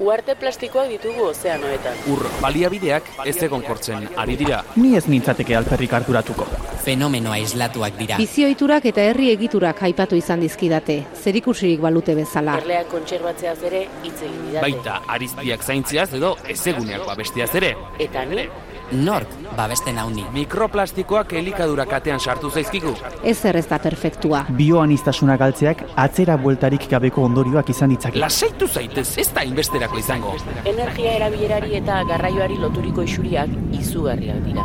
Uarte plastikoak ditugu ozeanoetan. Ur baliabideak ez egon kortzen ari dira. Ni ez nintzateke alperrik harturatuko. Fenomeno aislatuak dira. Bizioiturak eta herri egiturak aipatu izan dizkidate, zerikusirik balute bezala. Erleak kontserbatzeaz ere hitz egin didate. Baita ariztiak zaintziaz edo ezeguneak babestiaz ere. Eta ni, Nork babesten hauni. Mikroplastikoak elikadura katean sartu zaizkigu. Ez ez da perfektua. Bioanistasuna galtzeak atzera bueltarik gabeko ondorioak izan ditzake. Lasaitu zaitez, ez da inbesterako izango. energia erabilerari eta garraioari loturiko isuriak izugarriak dira.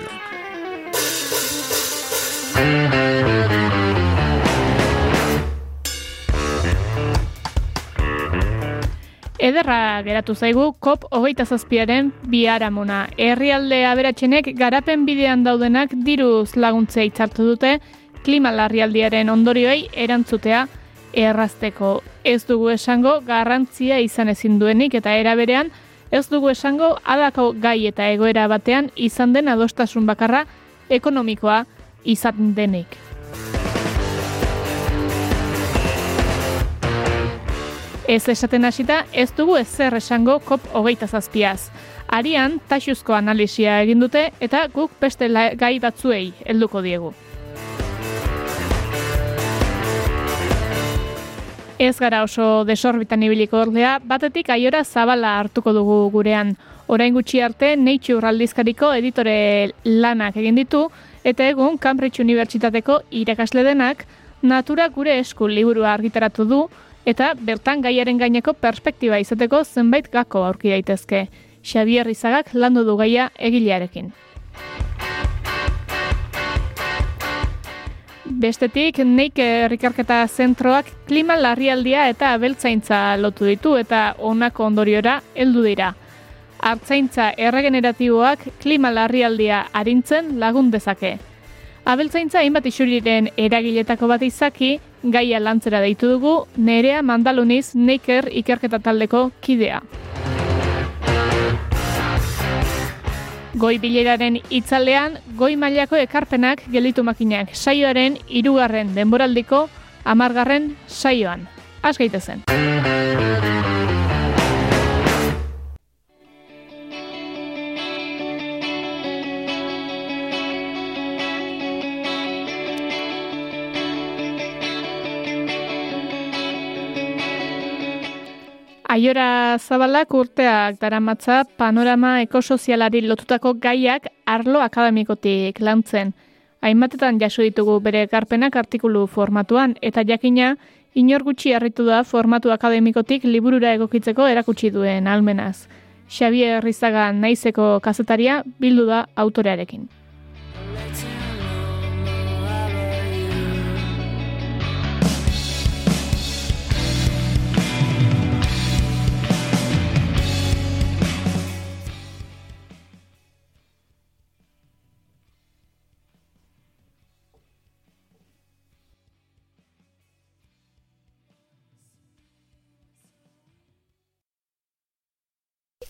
Ederra geratu zaigu COP hogeita zazpiaren biharamuna. Herrialde aberatsenek garapen bidean daudenak diruz laguntzea itzartu dute klima larrialdiaren ondorioei erantzutea errazteko. Ez dugu esango garrantzia izan ezin duenik eta era berean ez dugu esango adako gai eta egoera batean izan den adostasun bakarra ekonomikoa izan denik. Ez esaten hasita, ez dugu ezer esango COP hogeita zazpiaz. Arian, taxuzko analisia egin dute eta guk beste gai batzuei helduko diegu. Ez gara oso desorbitan ibiliko ordea, batetik aiora zabala hartuko dugu gurean. Orain gutxi arte, Nature aldizkariko editore lanak egin ditu, eta egun Cambridge Unibertsitateko irakasle denak, Natura gure esku liburua argitaratu du, eta bertan gaiaren gaineko perspektiba izateko zenbait gako aurki daitezke. Xavier Izagak landu du gaia egilearekin. Bestetik, neike herrikarketa zentroak klima larrialdia eta abeltzaintza lotu ditu eta honako ondoriora heldu dira. Artzaintza erregeneratiboak klima larrialdia arintzen lagun dezake. Abeltzaintza hainbat isuriren eragiletako bat izaki, gaia lantzera deitu dugu, nerea mandaluniz neiker ikerketa taldeko kidea. Goi bileraren itzalean, goi mailako ekarpenak gelditu makinak saioaren hirugarren denboraldiko amargarren saioan. Az gaitezen. Aiora Zabalak urteak daramatza panorama ekosozialari lotutako gaiak arlo akademikotik lantzen. Hainbatetan jaso ditugu bere ekarpenak artikulu formatuan eta jakina inor gutxi harritu da formatu akademikotik liburura egokitzeko erakutsi duen almenaz. Xavier Rizaga naizeko kazetaria bildu da autorearekin.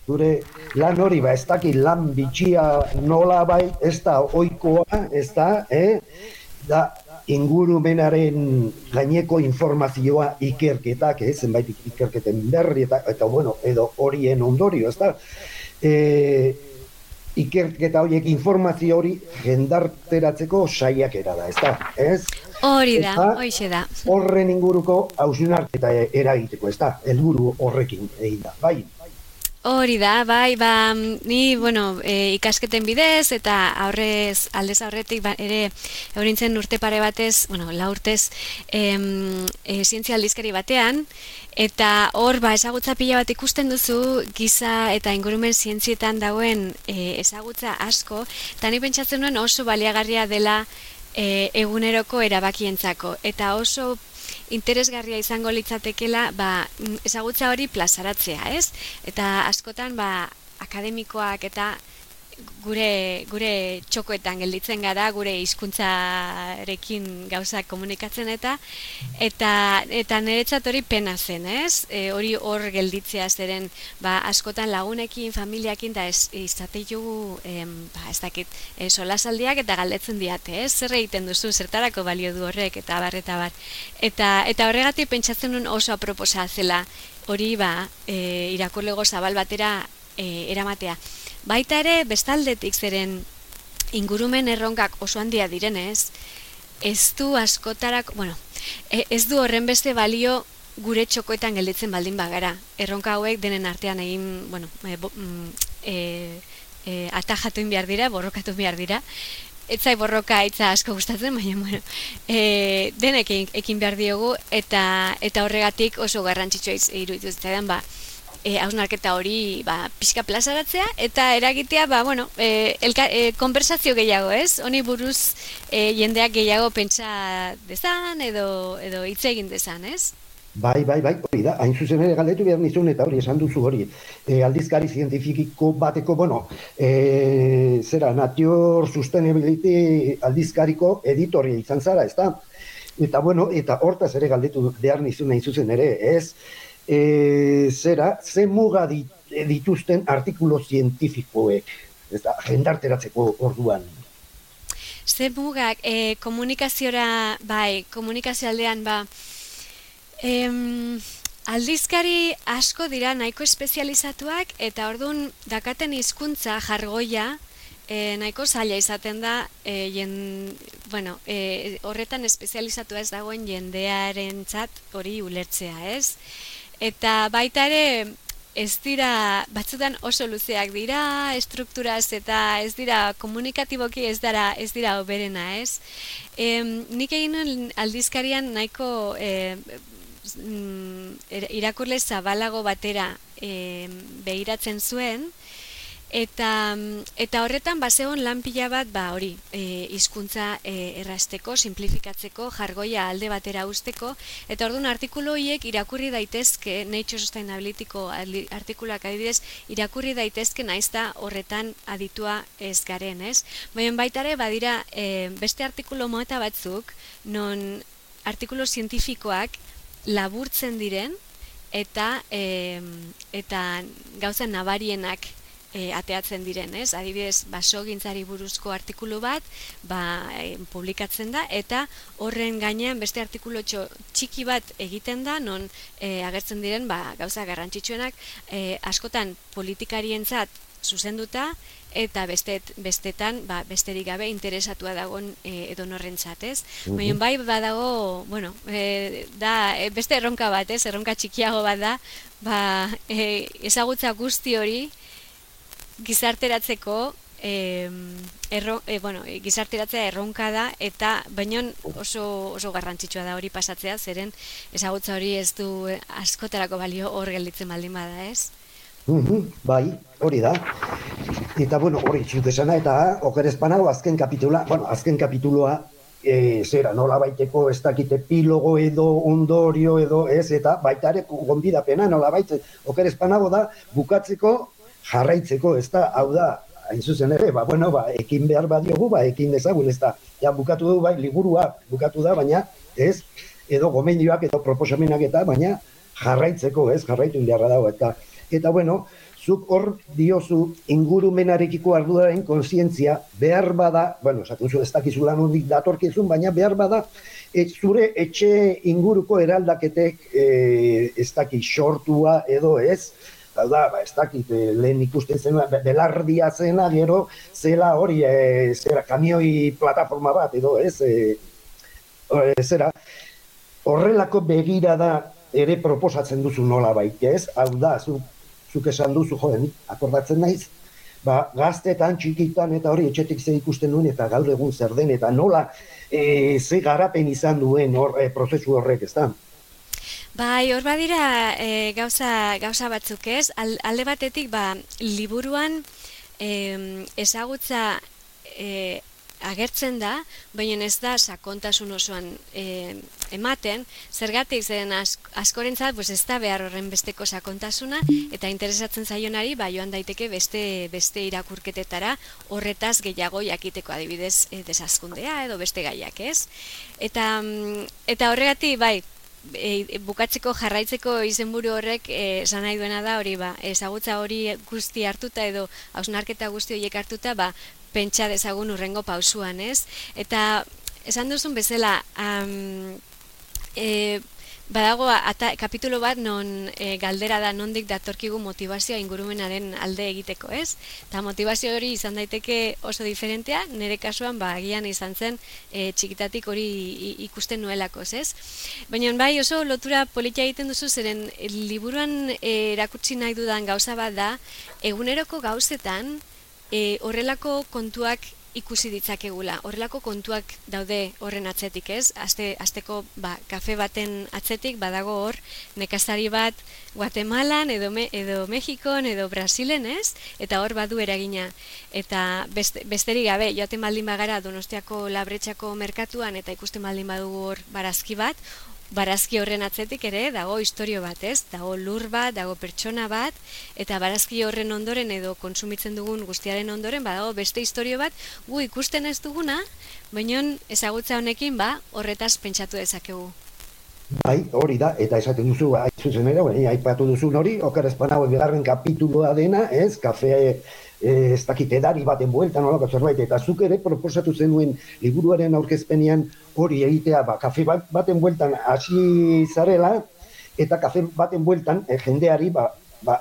Zure lan hori, ba, ez dakit lan bitxia nola bai, ez da oikoa, ez da, eh? Da, ingurumenaren gaineko informazioa ikerketak, eh? zenbait ikerketen berri, eta, eta bueno, edo horien ondorio, ez da? E, ikerketa horiek informazio hori jendarteratzeko saiakera da, ez da? Ez? Hori da, hoixe da. Horren inguruko hausnarketa eragiteko, ez da? Helburu horrekin egin da, bai? Hori da, bai, ba, ni, bueno, e, ikasketen bidez eta aurrez, aldez aurretik ba, ere eurintzen urte pare batez, bueno, la urtez em, e, zientzia aldizkari batean, eta hor, ba, ezagutza pila bat ikusten duzu giza eta ingurumen zientzietan dagoen e, ezagutza asko, eta ni pentsatzen nuen oso baliagarria dela e, eguneroko erabakientzako, eta oso interesgarria izango litzatekela ba, mm, ezagutza hori plazaratzea, ez? Eta askotan ba, akademikoak eta gure, gure txokoetan gelditzen gara, gure hizkuntzarekin gauzak komunikatzen eta eta eta niretzat hori pena zen, ez? E, hori hor gelditzea zeren ba, askotan lagunekin, familiakin da ez izate jugu, ba, ez dakit, e, solasaldiak eta galdetzen diate, ez? Zer egiten duzu, zertarako balio du horrek eta bar, eta bar. Eta, eta horregatik pentsatzen nun oso aproposa zela hori ba, e, irakurlego zabal batera e, eramatea. Baita ere, bestaldetik zeren ingurumen erronkak oso handia direnez, ez du askotarak, bueno, e, ez du horren beste balio gure txokoetan gelditzen baldin bagara. Erronka hauek denen artean egin, bueno, e, mm, e, e, atajatu behar dira, borrokatu behar dira. Etzai borroka itza asko gustatzen, baina bueno, e, denek ekin behar diogu eta eta horregatik oso garrantzitsua iruditu zitzaidan ba, e, hausnarketa hori ba, pixka plazaratzea, eta eragitea, ba, bueno, e, elka, e, konversazio gehiago, ez? Honi buruz e, jendeak gehiago pentsa dezan, edo, edo hitz egin dezan, ez? Bai, bai, bai, hori da, hain zuzen ere galdetu behar nizun eta hori esan duzu hori. E, aldizkari zientifikiko bateko, bueno, e, zera, Nature Sustainability aldizkariko editoria izan zara, ez da? Eta, bueno, eta hortaz ere galdetu behar nizun hain zuzen ere, ez? E, zera, ze muga dituzten artikulo zientifikoek, ez da, jendarteratzeko orduan. Ze mugak, e, komunikaziora, bai, komunikazio aldean, ba, em, aldizkari asko dira nahiko espezializatuak, eta orduan dakaten hizkuntza jargoia, e, nahiko zaila izaten da, e, jen, bueno, e, horretan espezializatua ez dagoen jendearen txat hori ulertzea, ez? Eta baita ere, ez dira, batzutan oso luzeak dira, estrukturaz eta ez dira komunikatiboki ez dara, ez dira oberena, ez? E, nik egin aldizkarian nahiko e, irakurle zabalago batera e, behiratzen zuen, Eta, eta horretan basegon lan pila bat ba hori e, hizkuntza e, errasteko, simplifikatzeko, jargoia alde batera usteko eta orduan artikulu horiek irakurri daitezke Nature Sustainabilityko artikuluak adibidez irakurri daitezke naizta horretan aditua ez garen, ez? Baina baita ere badira e, beste artikulu moeta batzuk non artikulu zientifikoak laburtzen diren eta e, eta gauza nabarienak e, ateatzen diren, ez? Adibidez, basogintzari buruzko artikulu bat, ba, e, publikatzen da eta horren gainean beste artikulu txiki bat egiten da non e, agertzen diren, ba, gauza garrantzitsuenak e, askotan politikarientzat zuzenduta eta bestet, bestetan ba, besterik gabe interesatua dagoen e, edo norrentzat, ez? Mm bai badago, bueno, e, da, e, beste erronka bat, ez? Erronka txikiago bat da, ba, e, ezagutza guzti hori, gizarteratzeko e, erro, e, bueno, gizarteratzea erronka da eta baino oso, oso garrantzitsua da hori pasatzea zeren ezagutza hori ez du askotarako balio hor gelditzen baldin bada ez? Mm bai, hori da. Eta bueno, hori txut eta oker espanago azken kapitula, bueno, azken kapituloa e, zera, nola baiteko ez dakite epilogo edo ondorio edo ez, eta baita ere gonbidapena nola baitze, oker espanago da bukatzeko jarraitzeko, ez da, hau da, hain zuzen ere, ba, bueno, ba, ekin behar badiogu, ba, ekin dezagun, ez da, ja, bukatu du, bai, liburua, bukatu da, baina, ez, edo gomendioak, edo proposamenak eta, baina, jarraitzeko, ez, jarraitu indarra dago, eta, eta, bueno, zuk hor diozu ingurumenarekiko arduraren konsientzia behar bada, bueno, esaten zu ez dakizu lan hondik datorkizun, baina behar bada, e, zure etxe inguruko eraldaketek e, ez daki sortua edo ez, Hau da, ba, ez dakit, eh, lehen ikusten zen, belardia zena, gero, zela hori, e, zera, kamioi plataforma bat, edo, ez, e, zera, horrelako begira da ere proposatzen duzu nola baita, ez? Hau da, zu, zuk esan duzu, joden, akordatzen naiz, ba, gaztetan, txikitan, eta hori, etxetik ze ikusten duen, eta gaur egun zer den, eta nola, e, ze garapen izan duen hor, prozesu horrek, ez da? Bai, hor badira e, gauza, gauza batzuk ez, alde batetik ba, liburuan e, ezagutza e, agertzen da, baina ez da sakontasun osoan e, ematen, zergatik zen as, askorentzat pues ez da behar horren besteko sakontasuna, eta interesatzen zaionari, ba, joan daiteke beste, beste irakurketetara horretaz gehiago jakiteko adibidez e, desazkundea edo beste gaiak, ez? Eta, mm, eta horregatik, bai, e, bukatzeko jarraitzeko izenburu horrek e, esan nahi duena da hori ba ezagutza hori guzti hartuta edo hausnarketa guzti horiek hartuta ba pentsa dezagun urrengo pausuan ez? Eta esan duzun bezala um, e, Badago ata, kapitulo bat non e, galdera da nondik datorkigu motivazioa ingurumenaren alde egiteko, ez? Ta motivazio hori izan daiteke oso diferentea, nire kasuan ba agian izan zen e, txikitatik hori ikusten nuelako, ez? Baina bai oso lotura politia egiten duzu zeren liburuan e, erakutsi nahi dudan gauza bat da eguneroko gauzetan e, horrelako kontuak ikusi ditzakegula. Horrelako kontuak daude horren atzetik, ez? Aste asteko ba, kafe baten atzetik badago hor nekazari bat Guatemalan edo me, edo Mexikon edo Brasilen, ez? Eta hor badu eragina. Eta beste, besterik gabe, joaten baldin bagara Donostiako Labretxako merkatuan eta ikusten baldin badugu hor barazki bat, barazki horren atzetik ere dago historio bat, ez? Dago lur bat, dago pertsona bat, eta barazki horren ondoren edo konsumitzen dugun guztiaren ondoren badago beste historio bat, gu ikusten ez duguna, baina ezagutza honekin ba horretaz pentsatu dezakegu. Bai, hori da, eta esaten duzu, zuzen ere, aipatu duzu hori, okar espanago bigarren kapituloa dena, ez, kafe Eh, ez dakit edari baten bueltan nolako zerbait, eta zuk ere proposatu zenuen liburuaren aurkezpenean hori egitea, ba, kafe baten bueltan hasi zarela, eta kafe baten bueltan e, jendeari ba, ba,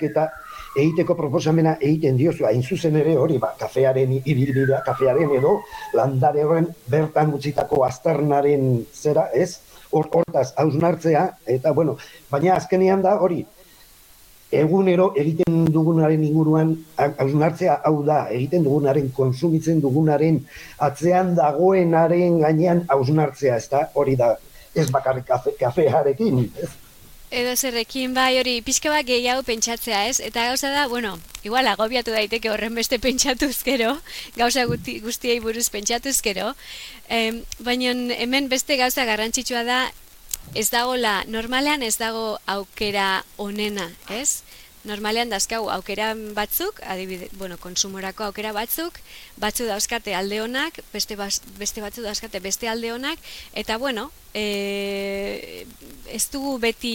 eta egiteko proposamena egiten diozu, hain zuzen ere hori, ba, kafearen ibilbidea, kafearen edo, landare horren bertan utzitako aztarnaren zera, ez? Hortaz, hausnartzea, eta bueno, baina azkenean da hori, egunero egiten dugunaren inguruan hausnartzea hau da, egiten dugunaren konsumitzen dugunaren atzean dagoenaren gainean hausnartzea, ez da, hori da, ez bakarrik kafe, kafearekin, ez? Edo zerrekin bai hori pixka bat gehiago pentsatzea ez, eta gauza da, bueno, igual agobiatu daiteke horren beste pentsatuzkero, gauza guti, guztiei buruz pentsatuzkero, eh, baina hemen beste gauza garrantzitsua da, ez dago la, normalean ez dago aukera onena, ez? Normalean dazkau aukera batzuk, adibide, bueno, konsumorako aukera batzuk, batzu dauzkate alde honak, beste, beste batzu dauzkate beste alde honak, eta bueno, e, ez dugu beti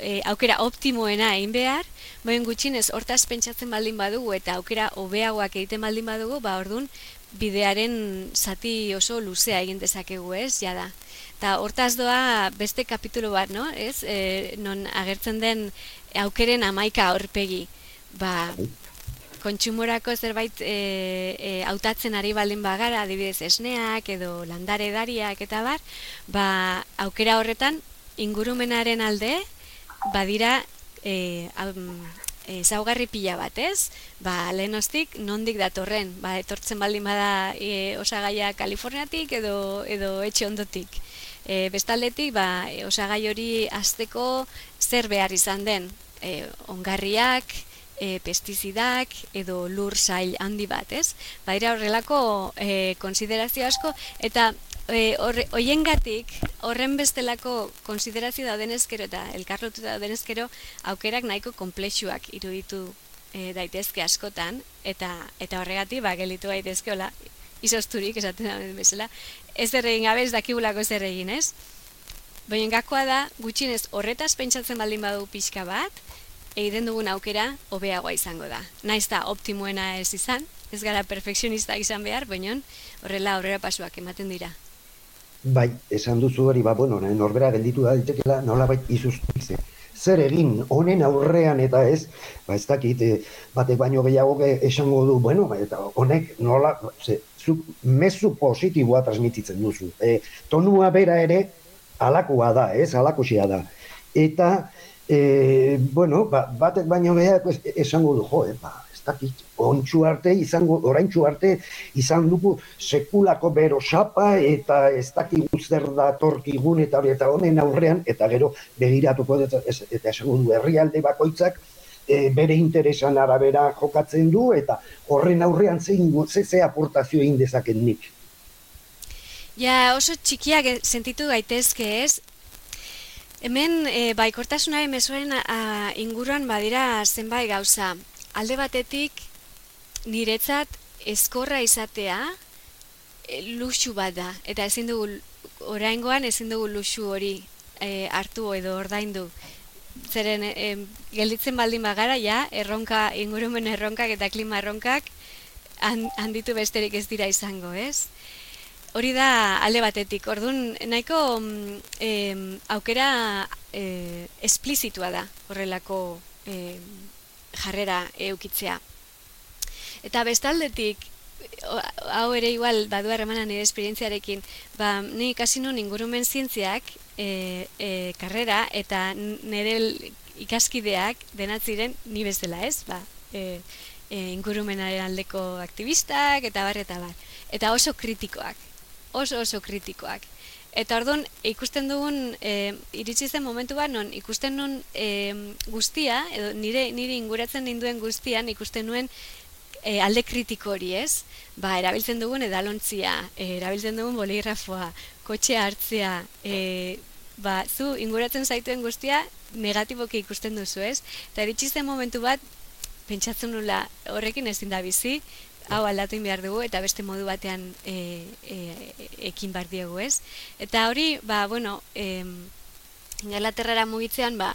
e, aukera optimoena egin behar, baina gutxinez hortaz pentsatzen baldin badugu eta aukera hobeagoak egiten baldin badugu, ba ordun bidearen zati oso luzea egin dezakegu ez, jada. Eta hortaz doa beste kapitulu bat, no? Ez? E, non agertzen den aukeren amaika aurpegi. Ba, kontsumorako zerbait e, e, hautatzen ari baldin bagara, adibidez esneak edo landare dariak eta bar, ba, aukera horretan ingurumenaren alde badira e, e, zaugarri pila bat, ez? Ba, lehenostik nondik datorren, ba, etortzen baldin bada e, osagaia Kaliforniatik edo, edo etxe ondotik. E, bestaldetik, ba, e, osagai hori azteko zer behar izan den, e, ongarriak, e, pestizidak edo lur sail handi bat, ez? Ba, horrelako e, konsiderazio asko, eta e, gatik, horren bestelako konsiderazio da denezkero eta elkarlotu da denezkero aukerak nahiko komplexuak iruditu e, daitezke askotan eta eta horregatik ba gelitu daitezke hola izosturik esaten da bezala ez erregin gabe ez dakibulako ez erregin ez? Baina gakoa da gutxinez horretaz pentsatzen baldin badu pixka bat egiten dugun aukera hobeagoa izango da. Naiz da optimoena ez izan ez gara perfekzionista izan behar, baina horrela aurrera pasuak ematen dira. Bai, esan duzu hori, ba, bueno, norbera gelditu da ditekela, nola bai izuztik Zer egin, honen aurrean eta ez, ba, ez dakit, e, batek baino gehiago esango du, bueno, ba, eta honek nola, ze, zu, mezu positiboa transmititzen duzu. E, tonua bera ere, alakoa da, ez, alakosia da. Eta, e, bueno, ba, batek baino gehiago esango du, jo, e, ba, dakit, ontsu arte, izango, oraintzu arte, izan dugu sekulako bero sapa, eta ez dakit zer da torkigun, eta eta honen aurrean, eta gero begiratuko, eta, eta esango du herrialde bakoitzak, e, bere interesan arabera jokatzen du eta horren aurrean zein ze ze aportazio egin dezaken nik. Ja, oso txikiak e, sentitu gaitezke ez, Hemen, e, baikortasunaren mesuaren a, inguruan badira zenbait gauza. Alde batetik, niretzat eskorra izatea e, luxu bat da. Eta ezin dugu, oraingoan ezin dugu luxu hori e, hartu edo ordaindu. Zeren, e, gelditzen baldin bagara, ja, erronka, ingurumen erronkak eta klima erronkak handitu besterik ez dira izango, ez? Hori da alde batetik. Ordun nahiko mm, aukera e, esplizitua da horrelako e, jarrera eukitzea. Eta bestaldetik hau ere igual badu harremana nire esperientziarekin, ba ni ikasi nun ingurumen zientziak e, e, karrera eta nire ikaskideak denatziren ni bezala, ez? Ba, e, e, ingurumenaren aldeko aktivistak eta bar eta bar. Eta oso kritikoak oso oso kritikoak. Eta orduan ikusten dugun e, iritsi zen momentu bat non ikusten nun e, guztia edo nire nire inguratzen ninduen guztian ikusten nuen e, alde kritiko hori, ez? Ba, erabiltzen dugun edalontzia, e, erabiltzen dugun boligrafoa, kotxe hartzea, e, ba, zu inguratzen zaituen guztia negatiboki ikusten duzu, ez? Eta iritsi zen momentu bat pentsatzen nula horrekin ezin da bizi, hau aldatu behar dugu eta beste modu batean e, e, ekin bar diegu, ez? Eta hori, ba, bueno, e, Ingalaterrara mugitzean, ba,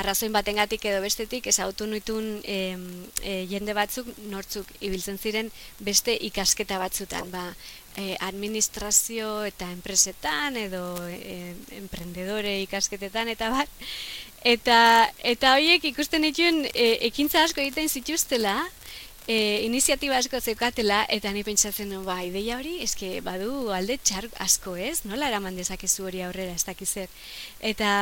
arrazoin batengatik edo bestetik ezautu nitun e, e, jende batzuk nortzuk ibiltzen ziren beste ikasketa batzutan, ba, e, administrazio eta enpresetan edo e, emprendedore ikasketetan eta bat eta eta horiek ikusten dituen e, ekintza asko egiten zituztela e, iniziatiba asko zeukatela, eta ni pentsatzen nuen, ba, ideia hori, eske badu alde txar asko ez, nola eraman dezakezu hori aurrera, ez dakiz zer. Eta,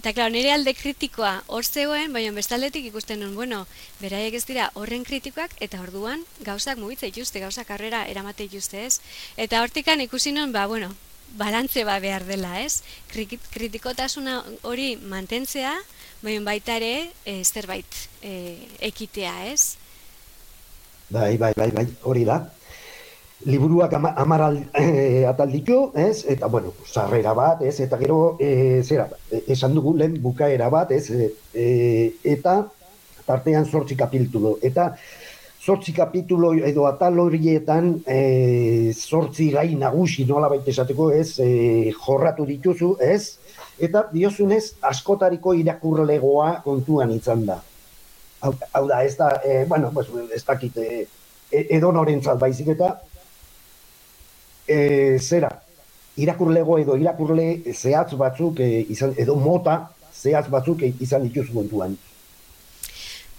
eta klar, nire alde kritikoa hor zegoen, baina bestaldetik ikusten nuen, bueno, beraiek ez dira horren kritikoak, eta orduan gauzak mugitza ituzte, gauzak karrera eramate ituzte ez. Eta hortikan ikusi nuen, ba, bueno, balantze ba behar dela, ez? Kritikotasuna hori mantentzea, baina baita ere, e, zerbait e, ekitea, ez? Bai, bai, bai, bai, hori da. Liburuak amar e, atal ditu, ez? Eta, bueno, sarrera bat, ez? Eta gero, e, zera, esan dugu lehen bukaera bat, ez? E, eta, tartean sortzi kapitulo. Eta, sortzi kapitulo edo atal horietan, e, sortzi gai nagusi nola baita esateko, ez? E, jorratu dituzu, ez? Eta, diozunez, askotariko irakurlegoa kontuan izan da hau, da, ez da, e, bueno, pues, ez dakit, e, edo norentzat baizik eta, e, zera, irakurlego edo irakurle zehatz batzuk, e, izan, edo mota zehatz batzuk izan dituz kontuan.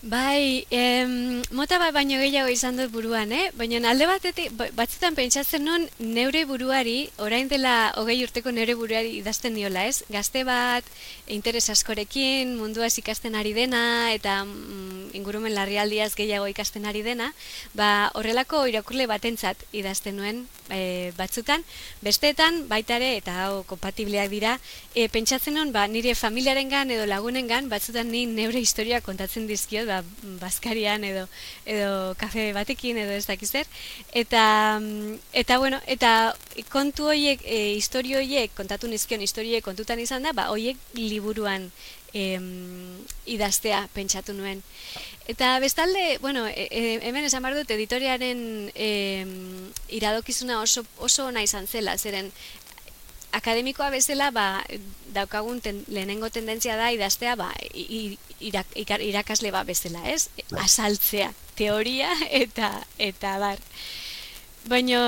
Bai, em, mota bat baino gehiago izan dut buruan, eh? Baina alde batetik, ba, batzutan pentsatzen nun neure buruari, orain dela hogei urteko neure buruari idazten diola, ez? Gazte bat, interes askorekin, munduaz ikasten ari dena, eta mm, ingurumen larrialdiaz gehiago ikasten ari dena, ba, horrelako irakurle batentzat idazten nuen e, batzutan, besteetan, baita ere, eta hau kompatibleak dira, e, pentsatzen nun, ba, nire familiarengan edo lagunengan, batzutan ni neure historia kontatzen dizkiot, ba, baskarian edo edo kafe batekin edo ez dakiz zer. Eta eta bueno eta kontu hoiek e, istorio hoiek kontatu nizkion istorie kontutan izan da ba hoiek liburuan em, idaztea pentsatu nuen. Eta bestalde bueno e, e, hemen esan bar dut editoriaren em, iradokizuna oso oso ona izan zela zeren akademikoa bezala ba, daukagun ten, lehenengo tendentzia da idaztea ba, irak, irakasle ba bezala, ez? Bai. Asaltzea, teoria eta eta bar. Baina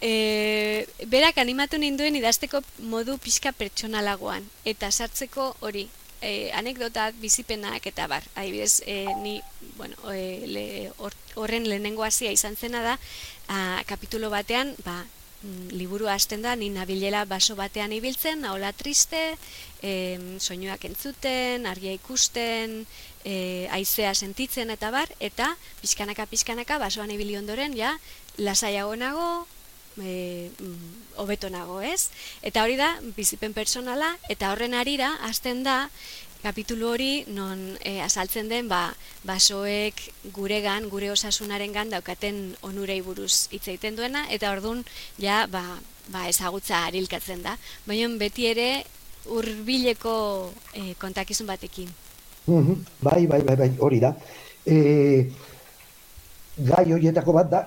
e, berak animatu ninduen idazteko modu pixka pertsonalagoan eta sartzeko hori e, anekdotak, bizipenak eta bar. Adibidez, e, ni, bueno, e, le, horren lehenengo hasia izan zena da, a, kapitulo batean, ba, Liburu hasten da, ni nabilela baso batean ibiltzen, hola triste, e, soinuak entzuten, argia ikusten, e, aizea sentitzen eta bar, eta pixkanaka pixkanaka basoan ibili ondoren, ja, lasaiago nago, e, hobeto nago, ez? Eta hori da, bizipen personala, eta horren arira, hasten da, kapitulu hori non e, azaltzen den ba, basoek guregan, gure osasunarengan daukaten onurei buruz hitz egiten duena eta ordun ja ba, ba ezagutza arilkatzen da. Baina beti ere hurbileko e, kontakizun batekin. Mhm, bai, bai, bai, bai, hori da. E, gai horietako bat da,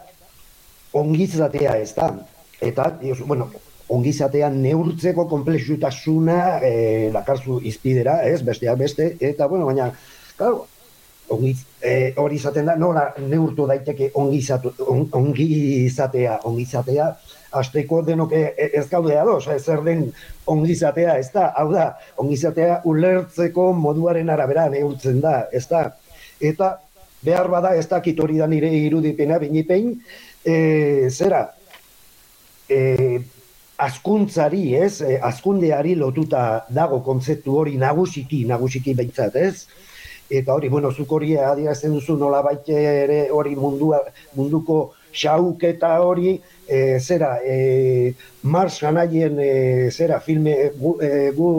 ongizatea ez da. Eta, bueno, ongizatea neurtzeko komplexutasuna e, lakarzu izpidera, ez, besteak beste, eta, bueno, baina, claro, ongiz, e, hori izaten da, nola neurtu daiteke ongizatu, on, ongizatea, ongizatea, asteko denok e, e, ez gaude ados, ez zer den ongizatea, ez da, hau da, ongizatea ulertzeko moduaren arabera neurtzen da, ez da, eta behar bada ez da kitori da nire irudipena, binipein, e, zera, e, askuntzari, ez, e, askundeari lotuta dago kontzeptu hori nagusiki, nagusiki behintzat, ez, eta hori, bueno, zuk hori adierazten duzu nola ere hori mundua, munduko xauketa hori, e, zera, e, Mars Ganaien, e, zera, filme, gu, e, gu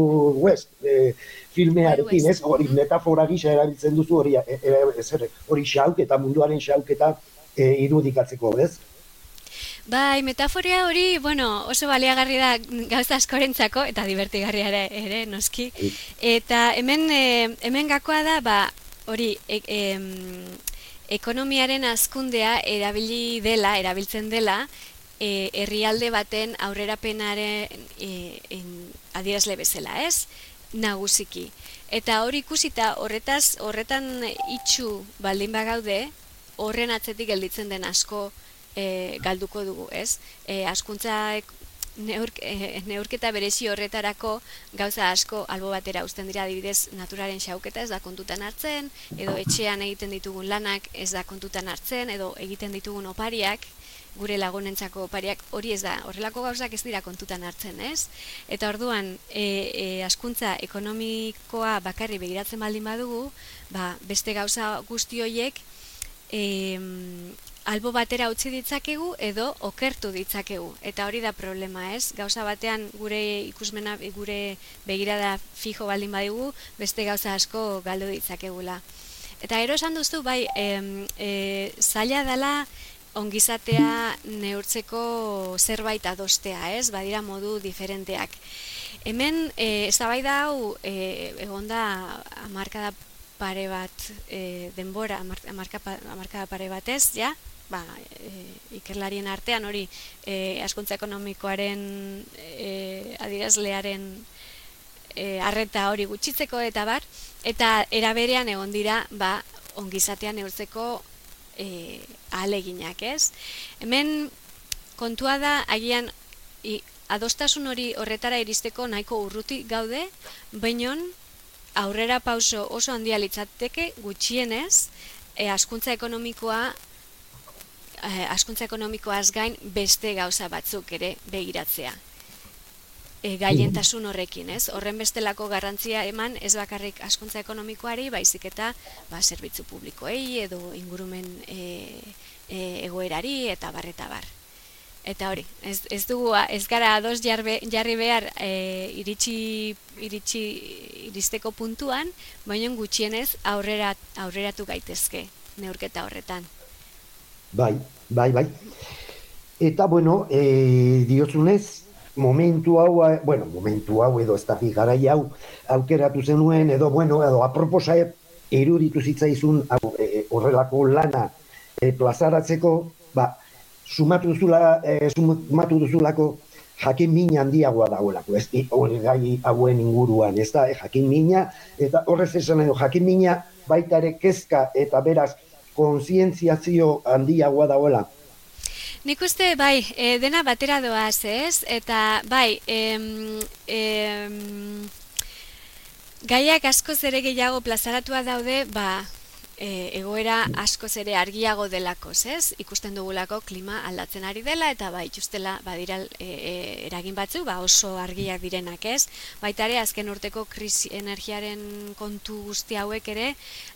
West, e, filmearekin, ez, hori metafora gisa erabiltzen duzu hori, e, e, hori xauketa, munduaren xauketa e, irudikatzeko, ez? Bai, metaforia hori, bueno, oso baliagarri da gauza askorentzako eta divertigarria ere, ere noski. Eta hemen e, hemen gakoa da, ba, hori e, ekonomiaren azkundea erabili dela, erabiltzen dela, e, herrialde baten aurrerapenaren e, adierazle bezala, ez? Nagusiki. Eta hori ikusita horretaz horretan itxu baldin bagaude, horren atzetik gelditzen den asko e, galduko dugu, ez? E, askuntza neurk, e, neurketa berezi horretarako gauza asko albo batera uzten dira adibidez naturaren xauketa ez da kontutan hartzen, edo etxean egiten ditugun lanak ez da kontutan hartzen, edo egiten ditugun opariak, gure lagunentzako opariak hori ez da, horrelako gauzak ez dira kontutan hartzen, ez? Eta orduan, e, e, askuntza ekonomikoa bakarri begiratzen baldin badugu, ba, beste gauza guzti horiek, e, albo batera utzi ditzakegu edo okertu ditzakegu. Eta hori da problema, ez? Gauza batean gure ikusmena, gure begirada fijo baldin badigu, beste gauza asko galdu ditzakegula. Eta gero esan duzu, bai, e, e, zaila dela ongizatea neurtzeko zerbait adostea, ez? Badira modu diferenteak. Hemen, e, ez da bai da hau, e, egon da, amarkada pare bat e, denbora, amarkada pare batez, ja, ba, e, ikerlarien artean hori e, askontza ekonomikoaren e, adirazlearen e, arreta hori gutxitzeko eta bar, eta eraberean egon dira ba, ongizatean neurtzeko e, aleginak, ez? Hemen kontua da agian i, adostasun hori horretara iristeko nahiko urruti gaude, bainon aurrera pauso oso handia litzateke gutxienez, e, askuntza ekonomikoa askuntza ekonomikoaz gain beste gauza batzuk ere begiratzea. E, gaientasun horrekin, ez? Horren bestelako garrantzia eman ez bakarrik askuntza ekonomikoari, baizik eta ba, zerbitzu publikoei edo ingurumen e, e, egoerari eta barreta bar. Eta hori, ez, ez dugu, ez gara ados jarbe, jarri behar e, iritsi, iritsi iristeko puntuan, baina gutxienez aurrera, aurreratu gaitezke neurketa horretan. Bai, bai, bai. Eta, bueno, e, diozunez, momentu hau, eh, bueno, momentu hau edo ez da garai hau, aukeratu zenuen, edo, bueno, edo aproposa eruditu zitzaizun hau, e, horrelako lana e, plazaratzeko, ba, sumatu, duzula, e, sumatu duzulako jakin mina handiagoa dagoelako, ez hori gai hauen inguruan, ez da, jakin mina, eta horrez esan edo, jakin mina baita ere kezka eta beraz konsientziazio handiagoa dagoela. Nik uste, bai, e, dena batera doaz, ez? Eta, bai, em, em, gaiak asko zere gehiago plazaratua daude, ba, e, egoera askoz ere argiago delako, ez? Ikusten dugulako klima aldatzen ari dela eta bai justela badira e, e, eragin batzu, ba oso argiak direnak, ez? Baita ere azken urteko krisi energiaren kontu guzti hauek ere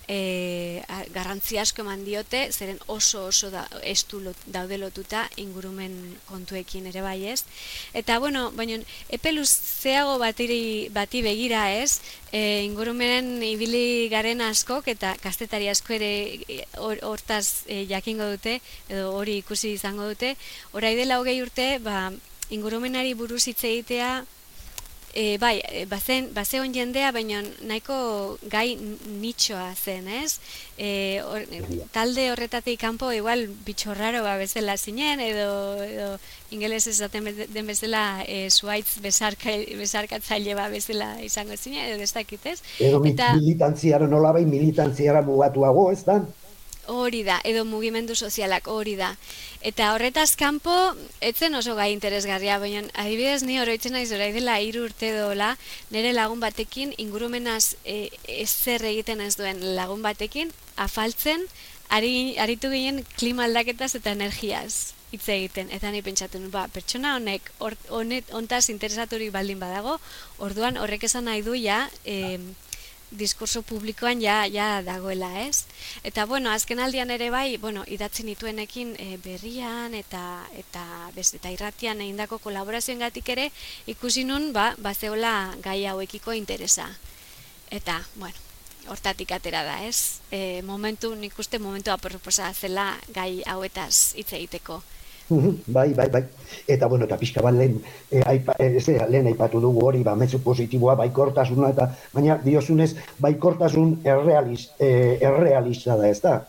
e, garrantzi asko eman diote, zeren oso oso da, estu lot, daude lotuta ingurumen kontuekin ere bai ez. Eta bueno, baina epeluz zeago batiri, bati begira ez, e, ingurumenen ibili garen askok eta kastetari asko ere e, hortaz e, jakingo dute, edo hori ikusi izango dute, orai dela hogei urte, ba, ingurumenari buruz hitz egitea E, bai, e, bazen, bazeon jendea, baina nahiko gai nitxoa zen, ez? E, or, talde horretatik kanpo igual bitxorraro ba bezala zinen, edo, edo ingeles esaten den bezala e, suaitz bezarka, bezarkatzaile ba bezala izango zinen, edo ez dakit, ez? Edo Eta, militantziara nola bai, militantziara mugatuago, ez da? Hori da, edo mugimendu sozialak hori da. Eta horretaz kanpo, etzen oso gai interesgarria, baina adibidez ni oroitzen naiz orai dela hiru urte dola, nire lagun batekin ingurumenaz e, ezer egiten ez duen lagun batekin afaltzen ari, aritu ginen klima aldaketaz eta energiaz hitz egiten. Eta ni pentsatu ba, pertsona honek honet ontaz interesaturik baldin badago, orduan horrek esan nahi du ja, eh, diskurso publikoan ja, ja dagoela, ez? Eta, bueno, azken aldian ere bai, bueno, idatzi nituenekin e, berrian eta eta bez, eta irratian egindako kolaborazioen gatik ere, ikusi nun, ba, bazeola gai hauekiko interesa. Eta, bueno, hortatik atera da, ez? E, momentu, nik uste momentu aproposa zela gai hauetaz hitz egiteko. Bai, bai, bai. Eta, bueno, eta pixka bat lehen, e, aipa, e, lehen aipatu dugu hori, ba, metzu positiboa, baikortasuna, eta baina diozunez, baikortasun errealiz, e, errealiza da, ez da?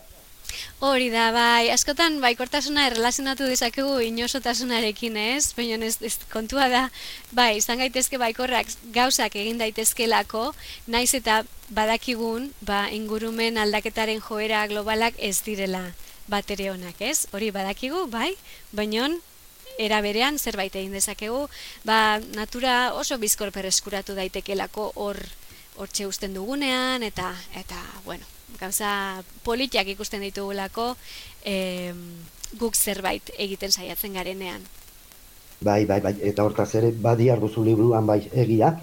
Hori da, bai, askotan baikortasuna erlazionatu dezakegu inosotasunarekin, ez? Baina ez, ez kontua da, bai, izan gaitezke baikorrak gauzak egin daitezkelako, naiz eta badakigun, ba, ingurumen aldaketaren joera globalak ez direla batere honak, ez? Hori badakigu, bai, baino era berean zerbait egin dezakegu, ba, natura oso bizkor pereskuratu daitekelako hor hortxe usten dugunean eta eta bueno, gauza politiak ikusten ditugulako e, guk zerbait egiten saiatzen garenean. Bai, bai, bai, eta hortaz ere badi arduzu liburuan bai egia.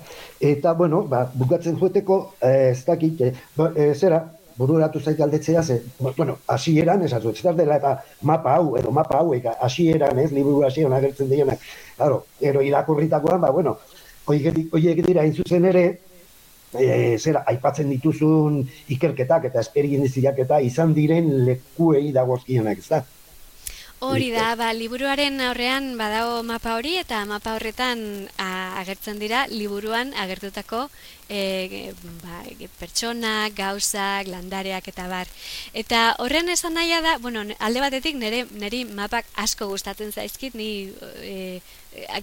Eta, bueno, ba, bukatzen jueteko, eh, ez dakit, eh, ba, eh, zera, bururatu zait galdetzea, ze, bueno, asieran, ez azu, ez dela eta mapa hau, edo mapa hauek, asieran, ez, liburu asieran agertzen dionak, claro, ero irakurritakoan, ba, bueno, horiek dira zuzen ere, e, zera, aipatzen dituzun ikerketak eta esperientziak eta izan diren lekuei dagozkienak, ez da? Hori da, ba, liburuaren aurrean badago mapa hori eta mapa horretan agertzen dira liburuan agertutako e, ba, pertsonak, gauzak, landareak eta bar. Eta horren esan nahia da, bueno, alde batetik nire, niri mapak asko gustatzen zaizkit, ni e,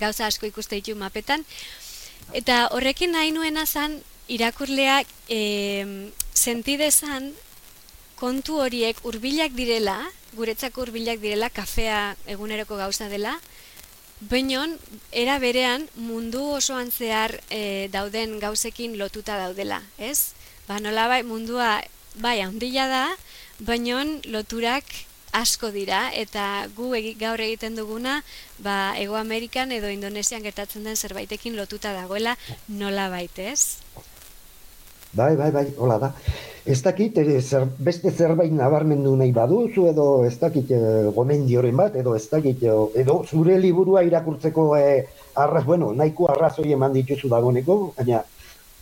gauza asko ikuste ditu mapetan. Eta horrekin nahi nuena zan irakurleak e, sentidezan kontu horiek hurbilak direla, guretzako hurbilak direla, kafea eguneroko gauza dela, Beinon, era berean mundu osoan zehar e, dauden gauzekin lotuta daudela, ez? Ba, nola bai, mundua bai handia da, bainon loturak asko dira eta gu gaur egiten duguna, ba, Ego Amerikan edo Indonesian gertatzen den zerbaitekin lotuta dagoela nola baitez. Bai, bai, bai, hola da. Ez dakit, e, zer, beste zerbait nabarmendu nahi baduzu, edo ez dakit e, gomendioren bat, edo ez dakit, edo zure liburua irakurtzeko e, arraz, bueno, nahiko arrazoi eman dituzu dagoneko, baina...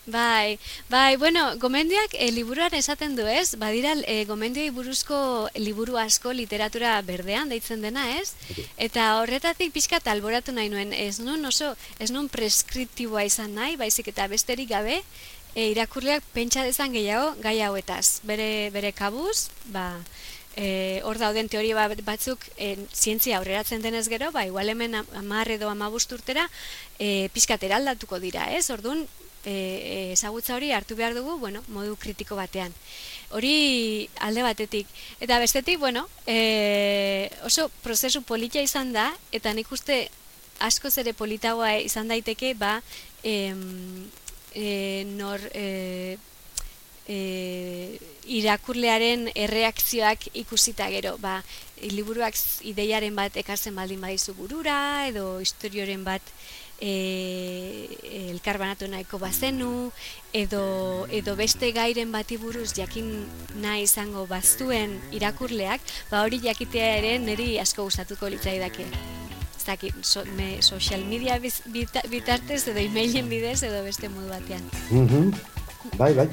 Bai, bai, bueno, gomendioak e, liburuan esaten du ez, badira e, gomendioi buruzko liburu asko literatura berdean deitzen dena ez, eta horretatik pixka talboratu nahi nuen, ez nun oso, ez nun preskriptiboa izan nahi, baizik eta besterik gabe, e, irakurleak pentsa dezan gehiago gai hauetaz. Bere, bere kabuz, ba, e, hor dauden teoria ba, batzuk e, zientzia aurreratzen denez gero, ba, igual hemen amar edo amabust urtera e, pizkatera aldatuko dira, ez? Orduan, e, e, ezagutza hori hartu behar dugu, bueno, modu kritiko batean. Hori alde batetik. Eta bestetik, bueno, e, oso prozesu politia izan da, eta nik uste asko zere politagoa izan daiteke, ba, em, e, nor e, e, irakurlearen erreakzioak ikusita gero, ba, liburuak ideiaren bat ekartzen baldin badizu burura, edo historioren bat e, elkarbanatu nahiko bazenu, edo, edo beste gairen bati buruz jakin nahi izango baztuen irakurleak, ba hori jakitea ere niri asko gustatuko litzaidake. Zaki, so, me, social media bitartez edo emailen bidez edo beste modu batean. Mm Bai, bai.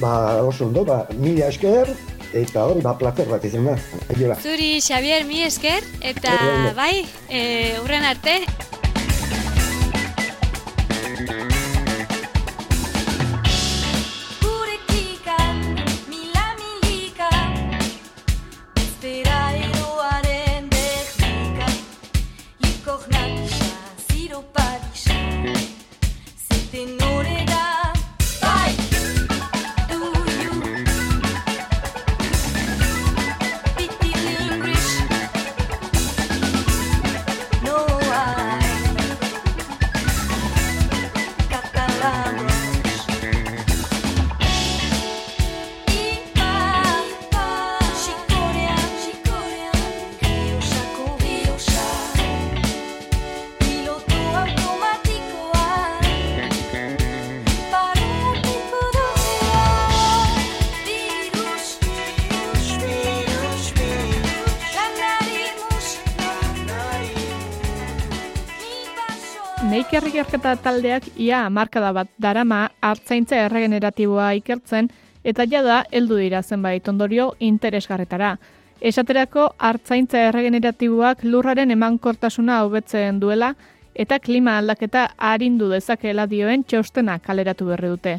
Ba, oso ondo, ba, mila esker, eta hori, ba, placer bat izan da. Zuri, Xavier, mi esker, eta bai, e, urren arte. Ikerketa taldeak ia markada bat darama hartzaintza erregeneratiboa ikertzen eta jada heldu dira zenbait ondorio interesgarretara. Esaterako hartzaintza erregeneratiboak lurraren emankortasuna hobetzen duela eta klima aldaketa arindu dezakeela dioen txostena kaleratu berri dute.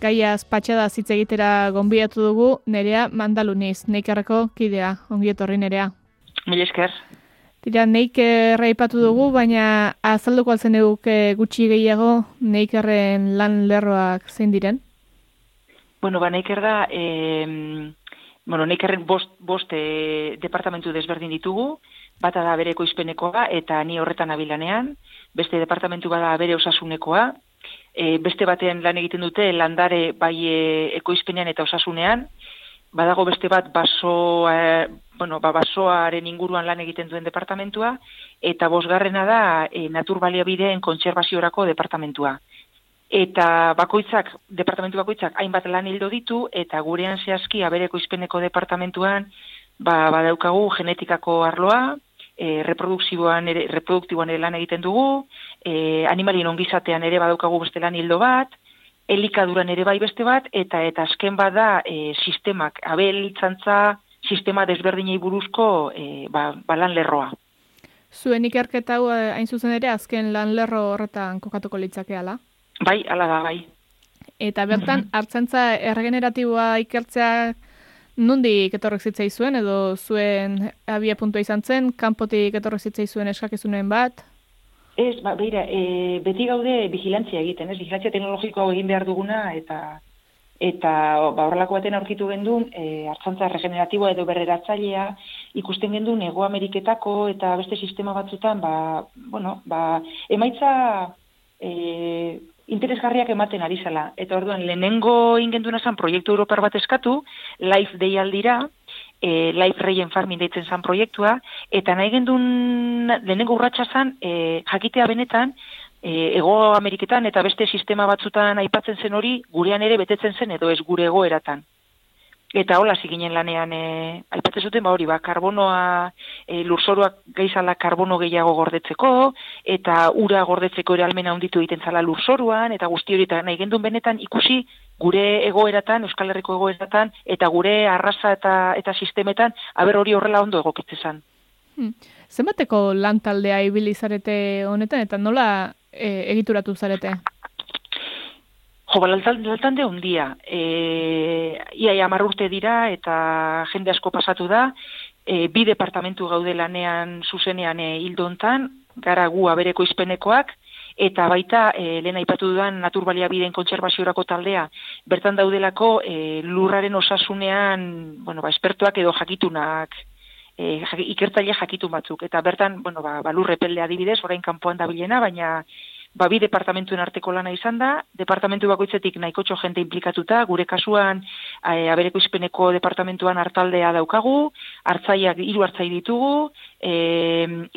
Gaia patxada zitze egitera gonbiatu dugu nerea mandaluniz, neikerreko kidea, ongietorri nerea. Mil esker. Tira, neik erraipatu dugu, baina azalduko altzen eduke gutxi gehiago neikerren lan lerroak zein diren? Bueno, ba, neiker da, e, bueno, neikerren bost, bost e, departamentu desberdin ditugu, bata da bere ekoizpenekoa eta ni horretan abilanean, beste departamentu bada bere osasunekoa, e, beste batean lan egiten dute landare bai ekoizpenean eta osasunean, badago beste bat baso, e, bueno, ba, basoaren inguruan lan egiten duen departamentua, eta bosgarrena da e, naturbaliabideen kontserbaziorako departamentua. Eta bakoitzak, departamentu bakoitzak hainbat lan hildo ditu, eta gurean zehazki abereko izpeneko departamentuan ba, badaukagu genetikako arloa, e, reproduktiboan ere, reproduktiboan ere lan egiten dugu, e, animalien ongizatean ere badaukagu beste lan hildo bat, elikaduran ere bai beste bat, eta eta azken bada e, sistemak, abelitzantza sistema desberdinei buruzko e, ba, ba lan lerroa. Zuen ikerketa hau e, hain zuzen ere azken lan lerro horretan kokatuko litzake ala? Bai, ala da, bai. Eta bertan, mm hartzantza erregeneratiboa ikertzea nundik etorrek zitzei zuen, edo zuen abia puntua izan zen, kanpotik etorrek zitzei zuen eskakizunen bat? Ez, ba, beira, e, beti gaude vigilantzia egiten, ez, vigilantzia teknologikoa egin behar duguna, eta eta ba, horrelako baten aurkitu gendun, e, hartzantza regeneratiboa edo berreratzailea, ikusten gendun Ego Ameriketako eta beste sistema batzutan, ba, bueno, ba, emaitza e, interesgarriak ematen ari zela. Eta orduan, lehenengo ingenduna zan proiektu europar bat eskatu, Life Day aldira, e, Life Rain Farming deitzen zan proiektua, eta nahi gendun lehenengo urratsa zan, e, jakitea benetan, e, ego Ameriketan eta beste sistema batzutan aipatzen zen hori, gurean ere betetzen zen edo ez gure egoeratan. Eta hola ziginen lanean, e, aipatzen zuten, ba hori, ba, karbonoa, e, lurzoruak geizala karbono gehiago gordetzeko, eta ura gordetzeko ere almena hunditu egiten zala lurzoruan, eta guzti hori, eta nahi gendun benetan ikusi gure egoeratan, Euskal Herriko egoeratan, eta gure arraza eta, eta sistemetan, aber hori horrela ondo egokitzezan. Hmm. Zenbateko lan taldea ibili zarete honetan, eta nola e, egituratu zarete? Jo, ba, laltande ondia. E, ia, ia urte dira eta jende asko pasatu da. E, bi departamentu gaude lanean zuzenean e, hildontan, gara gu abereko izpenekoak, eta baita e, lehen aipatu dudan naturbalia bideen kontserbaziorako taldea, bertan daudelako e, lurraren osasunean, bueno, ba, espertuak edo jakitunak, e, ikertaile jakitun batzuk, eta bertan, bueno, ba, ba lurrepelde adibidez, orain kanpoan da bilena, baina ba, bi departamentuen arteko lana izan da, departamentu bakoitzetik nahikotxo jente implikatuta, gure kasuan e, abereko izpeneko departamentuan hartaldea daukagu, hartzaiak hiru hartzai ditugu, e,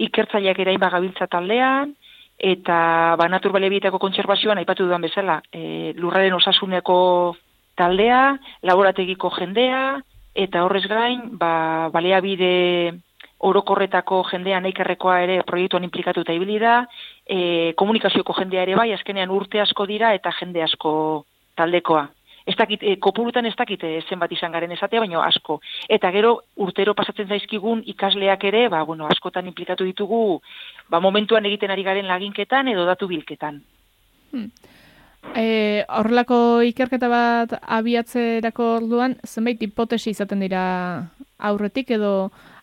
ikertzaileak ere gabiltza taldean, eta ba, natur baliabietako kontserbazioan aipatu dudan bezala, e, lurraren osasuneko taldea, laborategiko jendea, eta horrez gain, ba, baliabide orokorretako jendea neikerrekoa ere proiektuan implikatuta ibili da, e, komunikazioko jendea ere bai, azkenean urte asko dira eta jende asko taldekoa. Ez dakit, e, kopurutan ez dakit e, zenbat izan garen esatea, baina asko. Eta gero urtero pasatzen zaizkigun ikasleak ere, ba, bueno, askotan implikatu ditugu, ba, momentuan egiten ari garen laginketan edo datu bilketan. Hmm. E, horrelako ikerketa bat abiatzerako orduan, zenbait hipotesi izaten dira aurretik edo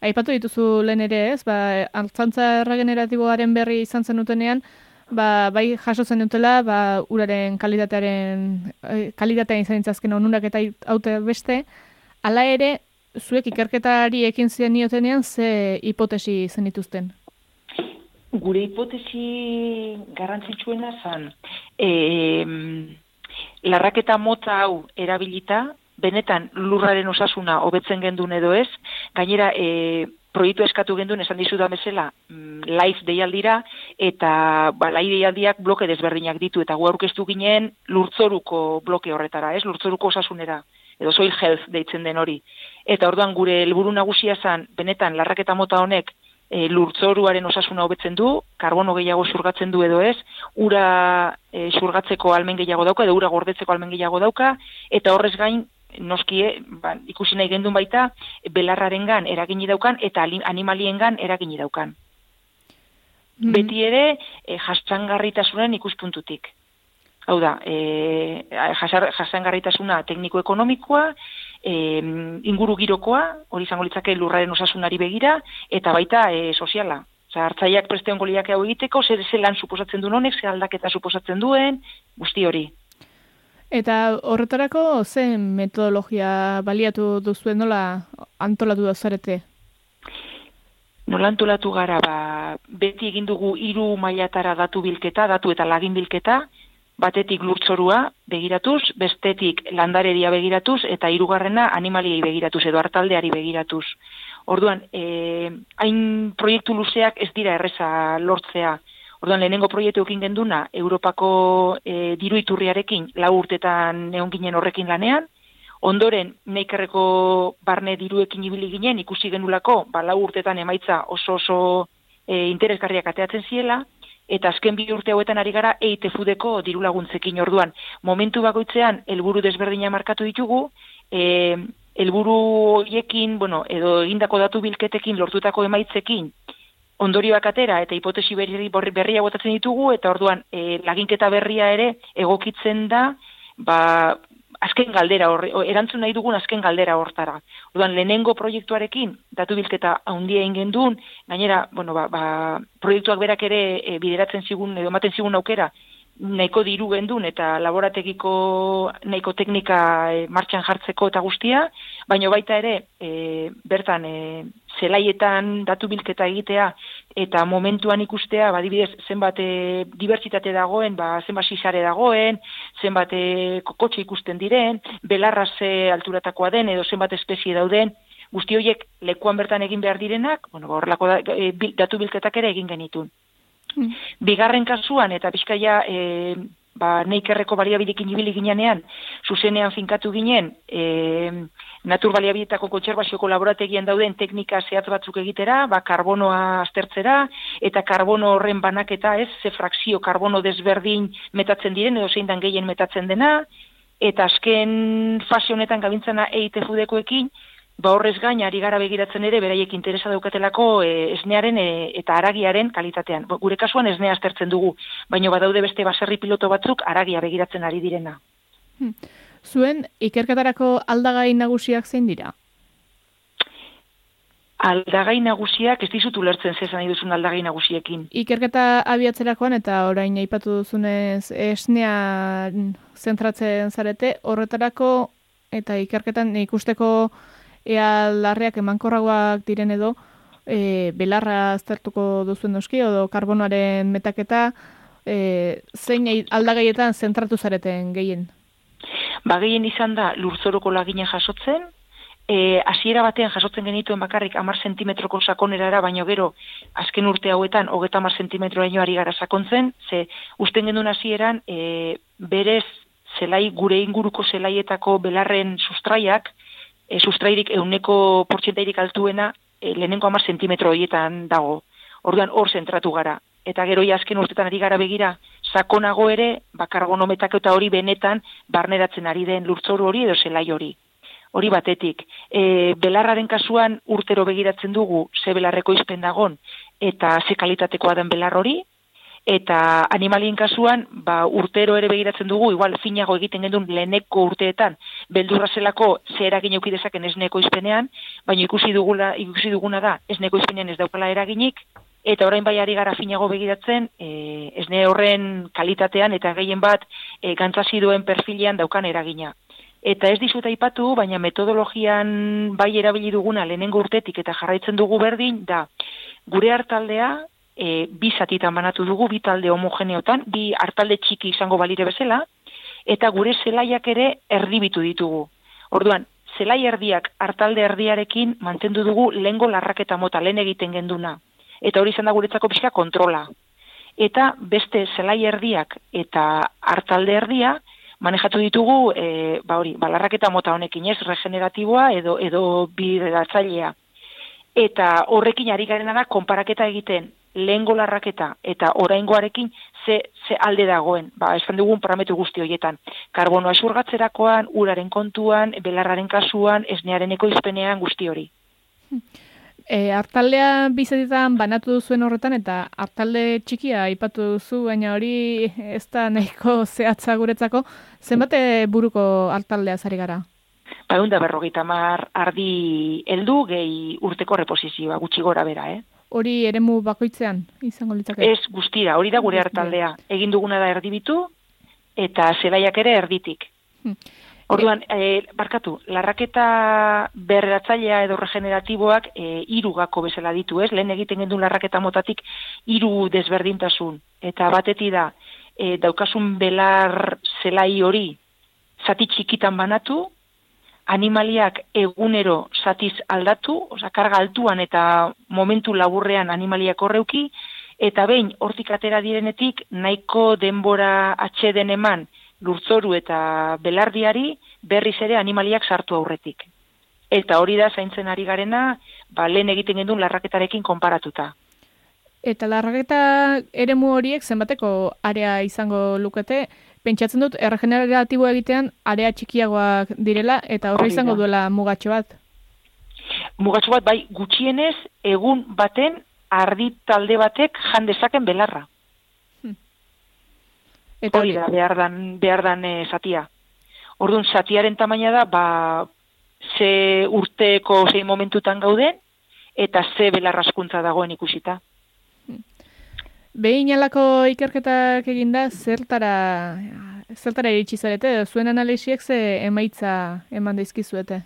aipatu dituzu lehen ere ez, ba, altzantza regeneratiboaren berri izan zenutenean, ba, bai jaso zen dutela, ba, uraren kalitatearen, eh, kalitatean izan ditzazken onurak eta haute beste, hala ere, zuek ikerketari ekin ziren niotenean, ze hipotesi zen dituzten? Gure hipotesi garrantzitsuena zan, e, larraketa mota hau erabilita, benetan lurraren osasuna hobetzen gendun edo ez, gainera e, proiektu eskatu gendun esan dizu da bezala mm, live deialdira eta ba, live deialdiak bloke desberdinak ditu eta gu aurkeztu ginen lurtzoruko bloke horretara, ez lurtzoruko osasunera edo soil health deitzen den hori. Eta orduan gure helburu nagusia zan, benetan larraketa mota honek e, lurtzoruaren osasuna hobetzen du, karbono gehiago xurgatzen du edo ez, ura e, xurgatzeko almen gehiago dauka, edo ura gordetzeko almen gehiago dauka, eta horrez gain noskie, ba, ikusi nahi gendun baita, belarraren gan eragini daukan eta animalien gan eragini daukan. Mm. Beti ere, e, jasangarritasunen ikuspuntutik. Hau da, e, jasangarritasuna tekniko-ekonomikoa, e, inguru girokoa, hori izango litzake lurraren osasunari begira, eta baita e, soziala. Osa, hartzaiak preste ongoliak hau egiteko, zer zelan suposatzen duen honek, zer aldaketa suposatzen duen, guzti hori. Eta horretarako ze metodologia baliatu duzuen nola antolatu da zarete? Nola antolatu gara, ba, beti egin dugu hiru mailatara datu bilketa, datu eta lagin bilketa, batetik lurtzorua begiratuz, bestetik landareria begiratuz, eta hirugarrena animaliei begiratuz, edo hartaldeari begiratuz. Orduan, eh, hain proiektu luzeak ez dira erreza lortzea, Orduan, lehenengo proiektu ekin genduna, Europako e, diru iturriarekin, lau urtetan egon ginen horrekin lanean, ondoren, neikerreko barne diruekin ibili ginen, ikusi genulako, ba, lau urtetan emaitza oso oso e, interesgarriak ateatzen ziela, eta azken bi urte hauetan ari gara eite fudeko diru laguntzekin orduan. Momentu bakoitzean, helburu desberdina markatu ditugu, e, helburu hoiekin, bueno, edo egindako datu bilketekin lortutako emaitzekin, ondorioak atera eta hipotesi berri, berria botatzen ditugu eta orduan e, laginketa berria ere egokitzen da ba, azken galdera hor, erantzun nahi dugun azken galdera hortara. Orduan lehenengo proiektuarekin datu bilketa handia ingen duen, gainera, bueno, ba, ba, proiektuak berak ere e, bideratzen zigun edo ematen zigun aukera nahiko diru gendun eta laborategiko nahiko teknika e, martxan jartzeko eta guztia, baina baita ere e, bertan e, zelaietan datu bilketa egitea eta momentuan ikustea, badibidez zenbat e, dibertsitate dagoen, ba, zenbat sisare dagoen, zenbat e, kokotxe ikusten diren, belarra ze alturatakoa den edo zenbat espezie dauden, guzti horiek lekuan bertan egin behar direnak, bueno, horrelako da, e, datu bilketak ere egin genitun. Mm. Bigarren kasuan, eta bizkaia, e, ba, neikerreko baliabidekin ibili ginean, zuzenean finkatu ginen, e, natur baliabidetako kontserbazioko laborategian dauden teknika zehatz batzuk egitera, ba, karbonoa aztertzera, eta karbono horren banaketa ez, ze frakzio karbono desberdin metatzen diren, edo zein dan gehien metatzen dena, eta azken fase honetan gabintzana eite fudekoekin, ba horrez gain ari gara begiratzen ere beraiek interesa daukatelako e, esnearen e, eta aragiaren kalitatean. Gure kasuan esnea aztertzen dugu, baina badaude beste baserri piloto batzuk aragia begiratzen ari direna. Hmm. Zuen ikerketarako aldagai nagusiak zein dira? Aldagai nagusiak ez dizut ulertzen zezan duzun aldagai nagusiekin. Ikerketa abiatzerakoan eta orain aipatu duzunez esnea zentratzen zarete, horretarako eta ikerketan ikusteko ea larreak emankorragoak diren edo e, belarra aztertuko duzuen doski, edo karbonoaren metaketa e, zein aldagaietan zentratu zareten gehien? Ba, gehien izan da lurzoroko lagina jasotzen, e, hasiera batean jasotzen genituen bakarrik amar sentimetroko sakonerara, baino gero, azken urte hauetan, hogeta amar sentimetroa ari gara sakontzen, ze usten genuen hasieran e, berez zelai, gure inguruko zelaietako belarren sustraiak, e, sustrairik euneko portxentairik altuena, e, lehenenko amar sentimetro horietan dago. Orduan hor zentratu gara. Eta gero azken urtetan ari gara begira, sakonago ere, bakargonometak eta hori benetan, barneratzen ari den lurtzoru hori edo zelai hori. Hori batetik, e, belarraren kasuan urtero begiratzen dugu ze belarreko izpen dagon eta ze kalitatekoa den belar hori, eta animalien kasuan ba, urtero ere begiratzen dugu, igual finago egiten gendun leheneko urteetan, beldurra zelako ze eragin eukidezaken esneko izpenean, baina ikusi, dugula, ikusi duguna da esneko izpenean ez daukala eraginik, eta orain bai ari gara finago begiratzen, e, esne horren kalitatean eta gehien bat e, gantzasi duen perfilean daukan eragina. Eta ez dizut aipatu, baina metodologian bai erabili duguna lehenengo urtetik eta jarraitzen dugu berdin, da gure hartaldea e, bi zatitan banatu dugu, bi talde homogeneotan, bi hartalde txiki izango balire bezala, eta gure zelaiak ere erdibitu ditugu. Orduan, zelai erdiak hartalde erdiarekin mantendu dugu lehengo larraketa mota, lehen egiten genduna. Eta hori izan da guretzako pixka kontrola. Eta beste zelai erdiak eta hartalde erdia, manejatu ditugu e, ba hori, balarraketa mota honekin, ez regeneratiboa edo edo bideratzailea. Eta horrekin ari garena da konparaketa egiten lehengo larraketa eta oraingoarekin ze, ze alde dagoen, ba, esan dugun parametro guzti horietan. Karbono asurgatzerakoan, uraren kontuan, belarraren kasuan, esnearen ekoizpenean guzti hori. E, artaldea bizatetan banatu duzuen horretan eta artalde txikia aipatu duzu, baina hori ez da nahiko zehatza guretzako. Zenbate buruko artaldea zari gara? Ba, da berrogeita mar ardi heldu gehi urteko reposizioa, gutxi gora bera, eh? Hori eremu bakoitzean izango litzake? Ez guztira, hori da gure hartaldea. Egin duguna da erdibitu eta zebaiak ere erditik. Hmm. Orduan, e, barkatu, larraketa berratzailea edo regeneratiboak e, eh, iru gako bezala ditu, ez? Lehen egiten gendun larraketa motatik iru desberdintasun. Eta bateti da, e, daukasun belar zelai hori zati txikitan banatu, animaliak egunero zatiz aldatu, oza, karga altuan eta momentu laburrean animaliak horreuki, eta behin hortik atera direnetik nahiko denbora atxeden eman, lurtzoru eta belardiari berriz ere animaliak sartu aurretik. Eta hori da zaintzen ari garena, ba, lehen egiten gendun larraketarekin konparatuta. Eta larraketa eremu horiek zenbateko area izango lukete, pentsatzen dut erregeneratibo egitean area txikiagoak direla eta horre izango duela mugatxo bat? Mugatxo bat bai gutxienez egun baten ardi talde batek jandezaken belarra. Eta hori da, behar dan, behar dan e, satia. Orduan, satiaren tamaina da, ba, ze urteko zein momentutan gauden, eta ze belarraskuntza dagoen ikusita. Behin alako ikerketak eginda, zertara, zertara iritsi zarete, zuen analiziek ze emaitza eman daizkizuete?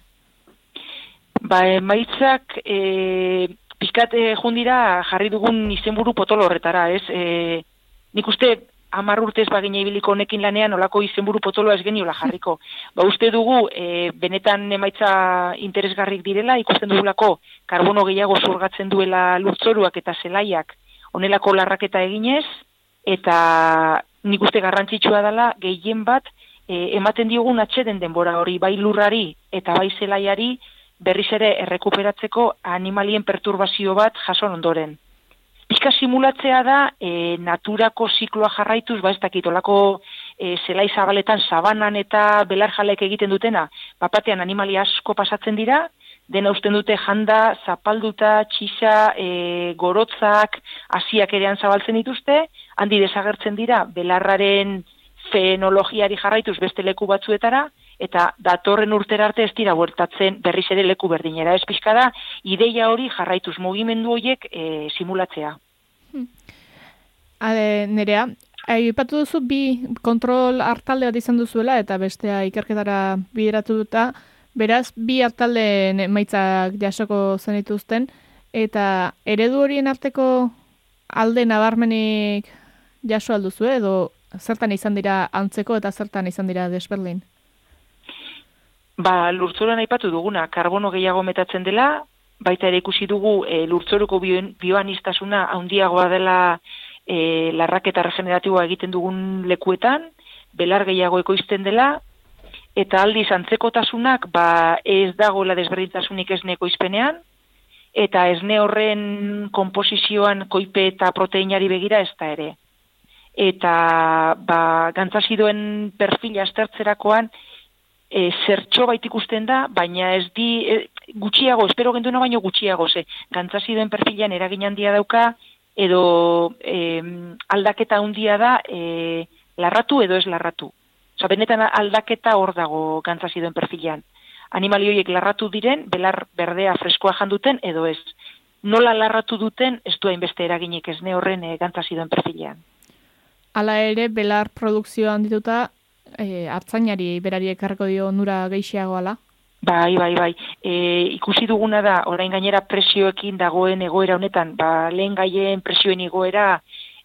Ba, emaitzak, e, pizkat e, jundira jarri dugun izenburu potolo horretara, ez? E, nik uste, amar urtez bagine ibiliko honekin lanean olako izenburu potoloa ez geniola jarriko. Ba uste dugu, e, benetan emaitza interesgarrik direla, ikusten dugulako karbono gehiago zurgatzen duela lurtzoruak eta zelaiak onelako larraketa eginez, eta nik uste garrantzitsua dela gehien bat e, ematen diogun atxeden denbora hori, bai lurrari eta bai zelaiari berriz ere errekuperatzeko animalien perturbazio bat jason ondoren. Pizka simulatzea da e, naturako zikloa jarraituz, ba ez dakit, olako e, zelai zabaletan sabanan eta belarjalek egiten dutena, bapatean animali asko pasatzen dira, dena usten dute janda, zapalduta, txisa, e, gorotzak, hasiak erean zabaltzen dituzte, handi desagertzen dira, belarraren fenologiari jarraituz beste leku batzuetara, eta datorren urtera arte ez dira buertatzen berriz ere leku berdinera. Ez pixka da, ideia hori jarraituz mugimendu horiek e, simulatzea. Hmm. Nerea, aipatu duzu bi kontrol hartalde bat izan duzuela eta bestea ikerketara bideratu duta, beraz, bi hartalde maitzak jasoko zenituzten, eta eredu horien arteko alde nabarmenik jaso alduzu edo zertan izan dira antzeko eta zertan izan dira desberdin? Ba, lurtzoruan aipatu duguna, karbono gehiago metatzen dela, baita ere ikusi dugu e, lurtzoruko bioanistasuna handiagoa dela e, larraketa regeneratiboa egiten dugun lekuetan, belar gehiago ekoizten dela, eta aldiz antzekotasunak ba, ez dagoela desberdintasunik ez ekoizpenean, eta esne horren komposizioan koipe eta proteinari begira ez da ere. Eta ba, gantzazidoen perfila aztertzerakoan e, zertxo bait ikusten da, baina ez di e, gutxiago, espero genduena baino gutxiago, ze gantzazidoen perfilan eragin handia dauka, edo e, aldaketa handia da e, larratu edo ez larratu. Osa, benetan aldaketa hor dago gantzazidoen perfilan animalioiek larratu diren, belar berdea freskoa janduten, edo ez. Nola larratu duten, ez du hainbeste eraginik ez ne horren e, gantzaziduen perfilean. Hala ere, belar produkzioan dituta, e, hartzainari berari ekarreko dio nura geixiago ala? Bai, bai, bai. E, ikusi duguna da, orain gainera presioekin dagoen egoera honetan, ba, lehen gaien presioen egoera,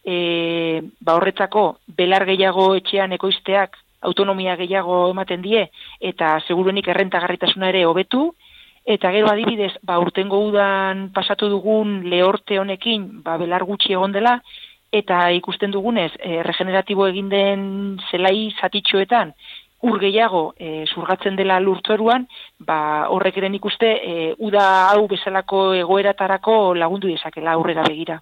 e, ba, horretzako, belar gehiago etxean ekoizteak, autonomia gehiago ematen die eta seguruenik errentagarritasuna ere hobetu eta gero adibidez ba urtengo udan pasatu dugun lehorte honekin ba belar gutxi egon dela eta ikusten dugunez e, regeneratibo egin den zelai zatitxoetan ur gehiago e, surgatzen dela lurtzoruan ba horrek ere ikuste e, uda hau bezalako egoeratarako lagundu dezakela aurrera begira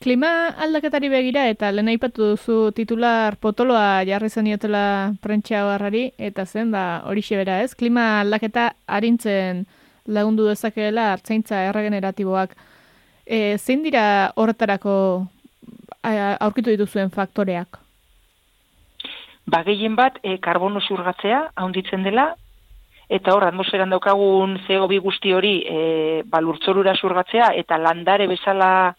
Klima aldaketari begira eta lehen aipatu duzu titular potoloa jarri zeniotela prentsa harrari eta zen da hori bera ez. Klima aldaketa harintzen lagundu dezakeela hartzaintza erregeneratiboak. E, zein dira horretarako aurkitu dituzuen faktoreak? Ba, gehien bat, e, karbono zurgatzea, haunditzen dela, eta hor, atmosferan daukagun CO2 guzti hori e, balurtzorura zurgatzea, eta landare bezala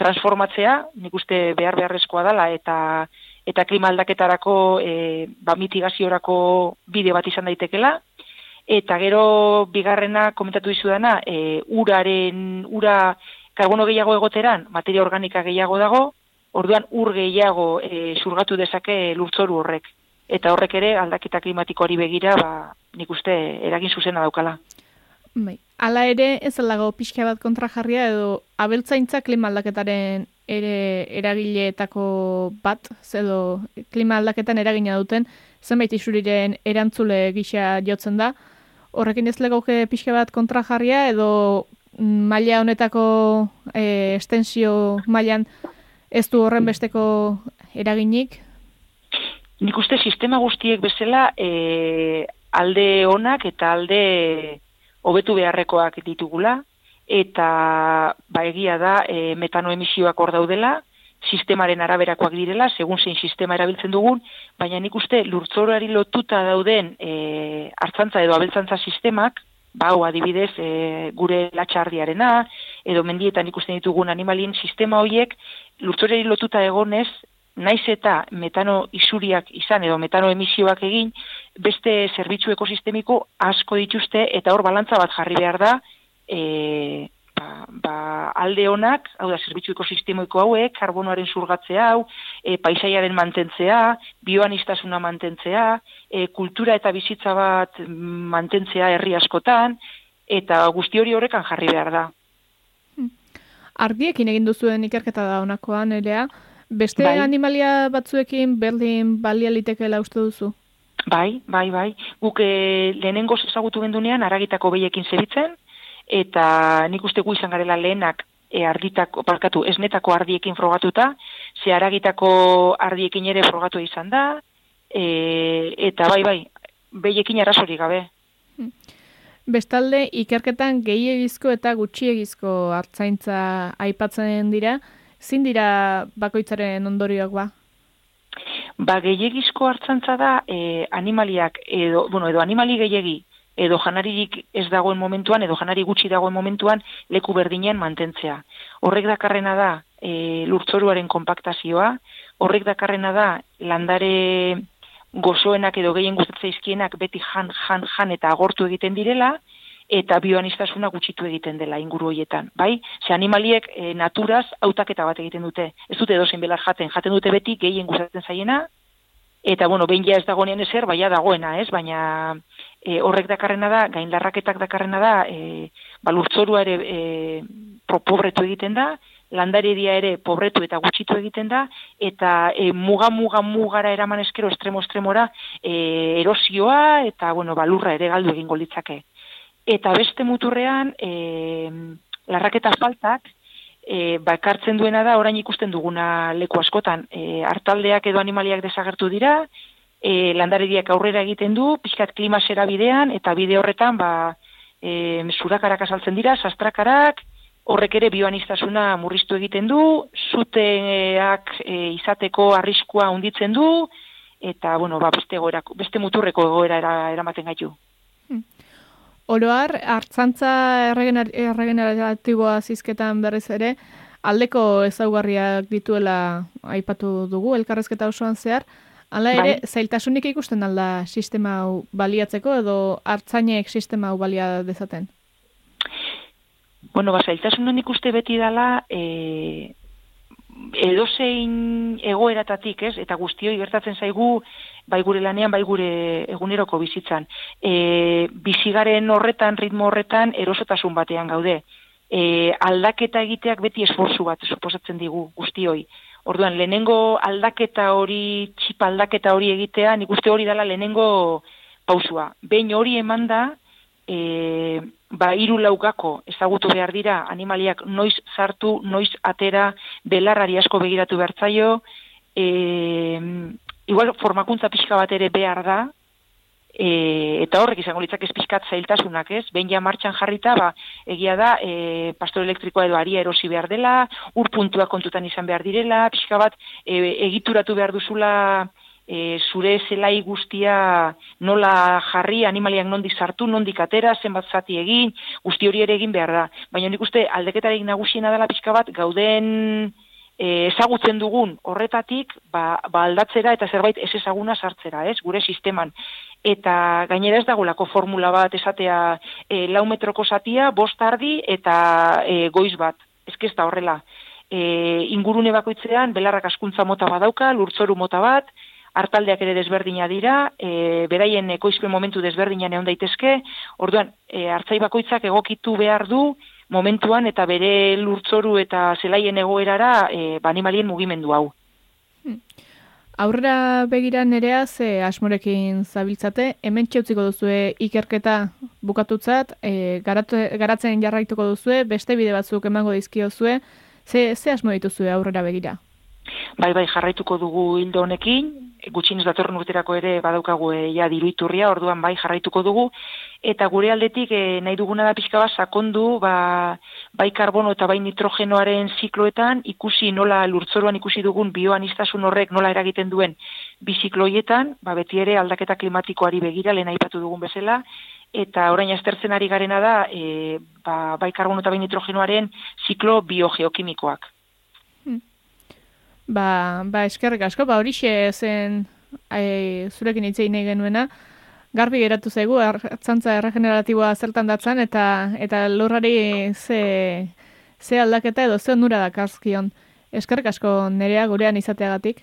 transformatzea, nik uste behar beharrezkoa dela, eta eta klima aldaketarako e, ba, mitigaziorako bide bat izan daitekela, eta gero bigarrena komentatu dizu dana, e, uraren, ura karbono gehiago egoteran, materia organika gehiago dago, orduan ur gehiago e, surgatu dezake lurtzoru horrek. Eta horrek ere aldaketa klimatikoari begira, ba, nik uste eragin zuzena daukala. Bai. Hala ere, ez alago pixka bat kontra jarria edo abeltzaintza klima aldaketaren ere eragileetako bat, edo klima aldaketan eragina duten, zenbait isuriren erantzule gisa jotzen da. Horrekin ez legoke pixka bat kontra jarria edo maila honetako e, estensio mailan ez du horren besteko eraginik? Nik uste sistema guztiek bezala e, alde onak eta alde hobetu beharrekoak ditugula, eta ba egia da e, metano emisioak hor daudela, sistemaren araberakoak direla, segun zein sistema erabiltzen dugun, baina nik uste lurtzorari lotuta dauden e, hartzantza edo abeltzantza sistemak, bau adibidez e, gure latxardiarena, edo mendietan ikusten ditugun animalien sistema horiek, lurtzorari lotuta egonez, naiz eta metano isuriak izan edo metano emisioak egin, beste zerbitzu ekosistemiko asko dituzte eta hor balantza bat jarri behar da e, ba, ba, alde honak, hau da, zerbitzu ekosistemiko hauek, karbonoaren surgatzea hau, e, paisaiaren mantentzea, bioanistasuna mantentzea, e, kultura eta bizitza bat mantentzea herri askotan, eta guzti hori horrekan jarri behar da. Ardiekin egin duzuen ikerketa da honakoan, elea, Beste bai. animalia batzuekin berdin balia litekeela uste duzu? Bai, bai, bai. Guk e, lehenengo ezagutu gendunean aragitako behiekin zebitzen, eta nik uste gu izan garela lehenak e, arditako, parkatu, esnetako ardiekin frogatuta, ze aragitako ardiekin ere frogatu izan da, e, eta bai, bai, behiekin arrazorik gabe. Hmm. Bestalde, ikerketan gehiagizko eta gutxiegizko hartzaintza aipatzen dira, zin dira bakoitzaren ondorioak ba? Ba, gehiagizko hartzantza da e, animaliak, edo, bueno, edo animali gehiagi, edo janaririk ez dagoen momentuan, edo janari gutxi dagoen momentuan, leku berdinen mantentzea. Horrek dakarrena da e, lurtzoruaren kompaktazioa, horrek dakarrena da landare gozoenak edo gehien gustatzea izkienak beti jan, jan, jan eta agortu egiten direla, eta bioanistasuna gutxitu egiten dela inguru hoietan, bai? Ze animaliek e, naturaz hautaketa bat egiten dute. Ez dute dozen belar jaten, jaten dute beti gehien gustatzen zaiena, eta bueno, behin ja ez dagoenean ezer, baina dagoena, ez? Baina e, horrek dakarrena da, gaindarraketak dakarrena da, e, balurtzorua ere e, pobretu egiten da, landaredia ere pobretu eta gutxitu egiten da, eta e, muga, muga, mugara eraman eskero estremo, estremora e, erosioa eta, bueno, balurra ere galdu egin litzake. Eta beste muturrean, e, larraketa faltak, e, bakartzen duena da, orain ikusten duguna leku askotan, e, hartaldeak edo animaliak desagertu dira, e, landarediak aurrera egiten du, pixkat klima bidean, eta bide horretan, ba, e, zurakarak asaltzen dira, sastrakarak, horrek ere bioanistasuna murriztu egiten du, zuteak e, izateko arriskua unditzen du, eta, bueno, ba, beste, goera, beste muturreko egoera eramaten gaitu. Oroar, hartzantza erregeneratiboa zizketan berriz ere, aldeko ezaugarriak dituela aipatu dugu, elkarrezketa osoan zehar, Hala ere, bai. zailtasunik ikusten alda sistema hau baliatzeko edo hartzainek sistema hau balia dezaten? Bueno, ba, zailtasunan ikuste beti dala, e, edozein egoeratatik, ez? Eta guztioi gertatzen zaigu, bai gure lanean, bai gure eguneroko bizitzan. E, bizigaren horretan, ritmo horretan, erosotasun batean gaude. E, aldaketa egiteak beti esforzu bat, suposatzen digu guztioi. Orduan, lehenengo aldaketa hori, txip aldaketa hori egitea, nik uste hori dela lehenengo pausua. Behin hori eman da, e, ba, iru laukako ezagutu behar dira animaliak noiz sartu, noiz atera, belarrari asko begiratu bertzaio, e, igual formakuntza pixka bat ere behar da, e, eta horrek izango litzak ez pixkat zailtasunak ez, behin ja martxan jarrita, ba, egia da, e, pastor elektrikoa edo aria erosi behar dela, urpuntua kontutan izan behar direla, pixka bat e, egituratu behar duzula, e, zure zelai guztia nola jarri, animaliak nondi sartu, nondi katera, zenbat zati egin, guzti hori ere egin behar da. Baina nik uste aldeketarik nagusiena dela pixka bat, gauden e, ezagutzen dugun horretatik, ba, ba aldatzera eta zerbait ez ezaguna sartzera, ez, gure sisteman. Eta gainera ez dagolako formula bat esatea e, lau metroko zatia, bost ardi eta e, goiz bat. Ez da horrela. E, ingurune bakoitzean, belarrak askuntza mota badauka, lurtzoru mota bat, hartaldeak ere desberdina dira, e, beraien ekoizpen momentu desberdinan egon daitezke, orduan, e, hartzai bakoitzak egokitu behar du, momentuan eta bere lurtzoru eta zelaien egoerara e, banimalien mugimendu hau. Hmm. Aurrera begira nerea ze asmorekin zabiltzate, hemen txautziko duzue ikerketa bukatutzat, e, garatzen jarraituko duzue, beste bide batzuk emango dizkiozue, ze, ze asmo dituzue aurrera begira? bai bai jarraituko dugu hildo honekin, gutxinez datorren urterako ere badaukagu ja diruiturria, orduan bai jarraituko dugu, eta gure aldetik e, nahi duguna da pixka bat sakondu, ba, bai karbono eta bai nitrogenoaren zikloetan, ikusi nola lurtzoruan ikusi dugun bioanistasun horrek nola eragiten duen bizikloietan, ba, beti ere aldaketa klimatikoari begira, lehen aipatu dugun bezala, eta orain aztertzen ari garena da, e, ba, bai karbono eta bai nitrogenoaren ziklo biogeokimikoak. Ba, ba eskerrik asko, ba horixe zen ai, zurekin itzei nahi genuena. Garbi geratu zaigu, hartzantza erregeneratiboa zertan datzan, eta eta lurrari ze, ze aldaketa edo ze onura dakarskion. Eskerrik asko nerea gurean izateagatik.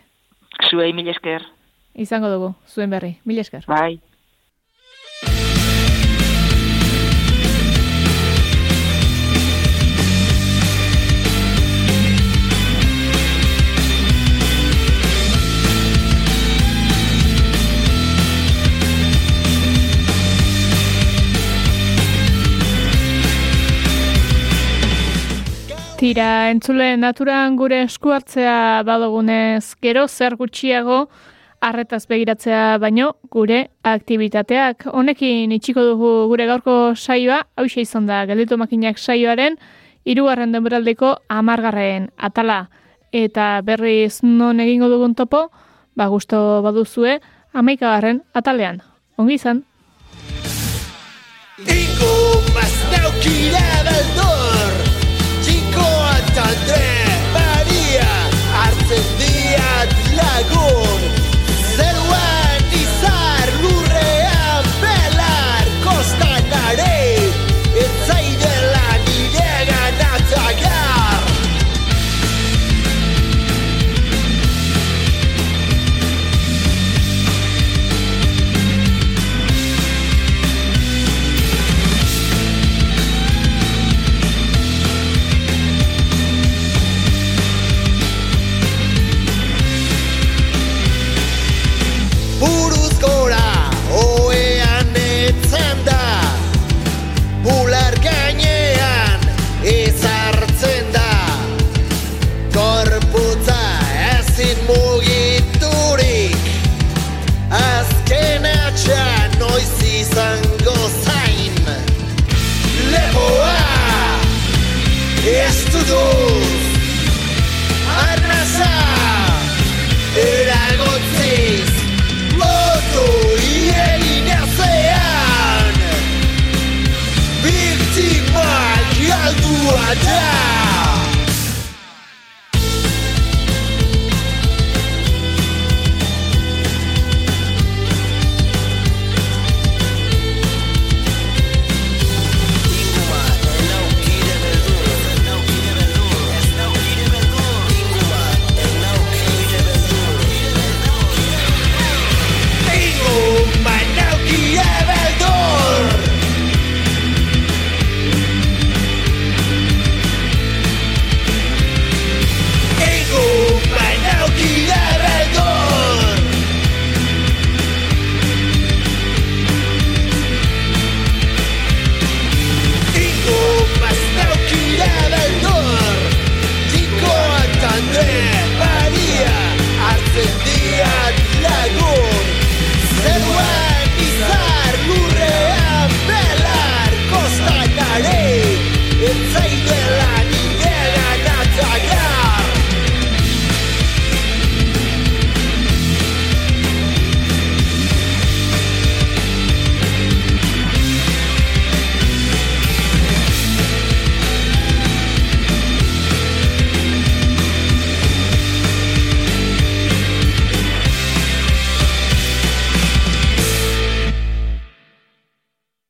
Zuei, mil esker. Izango dugu, zuen berri, mil esker. Bai. Tira, entzule naturan gure eskuartzea badogunez gero zer gutxiago arretaz begiratzea baino gure aktivitateak. Honekin itxiko dugu gure gaurko saioa, hau izan da, gelditu makinak saioaren, irugarren denboraldeko amargarren atala. Eta berriz non egingo dugun topo, ba gusto baduzue, amaikagarren atalean. Ongi izan? Ingo Andre Maria hartzen diat lagun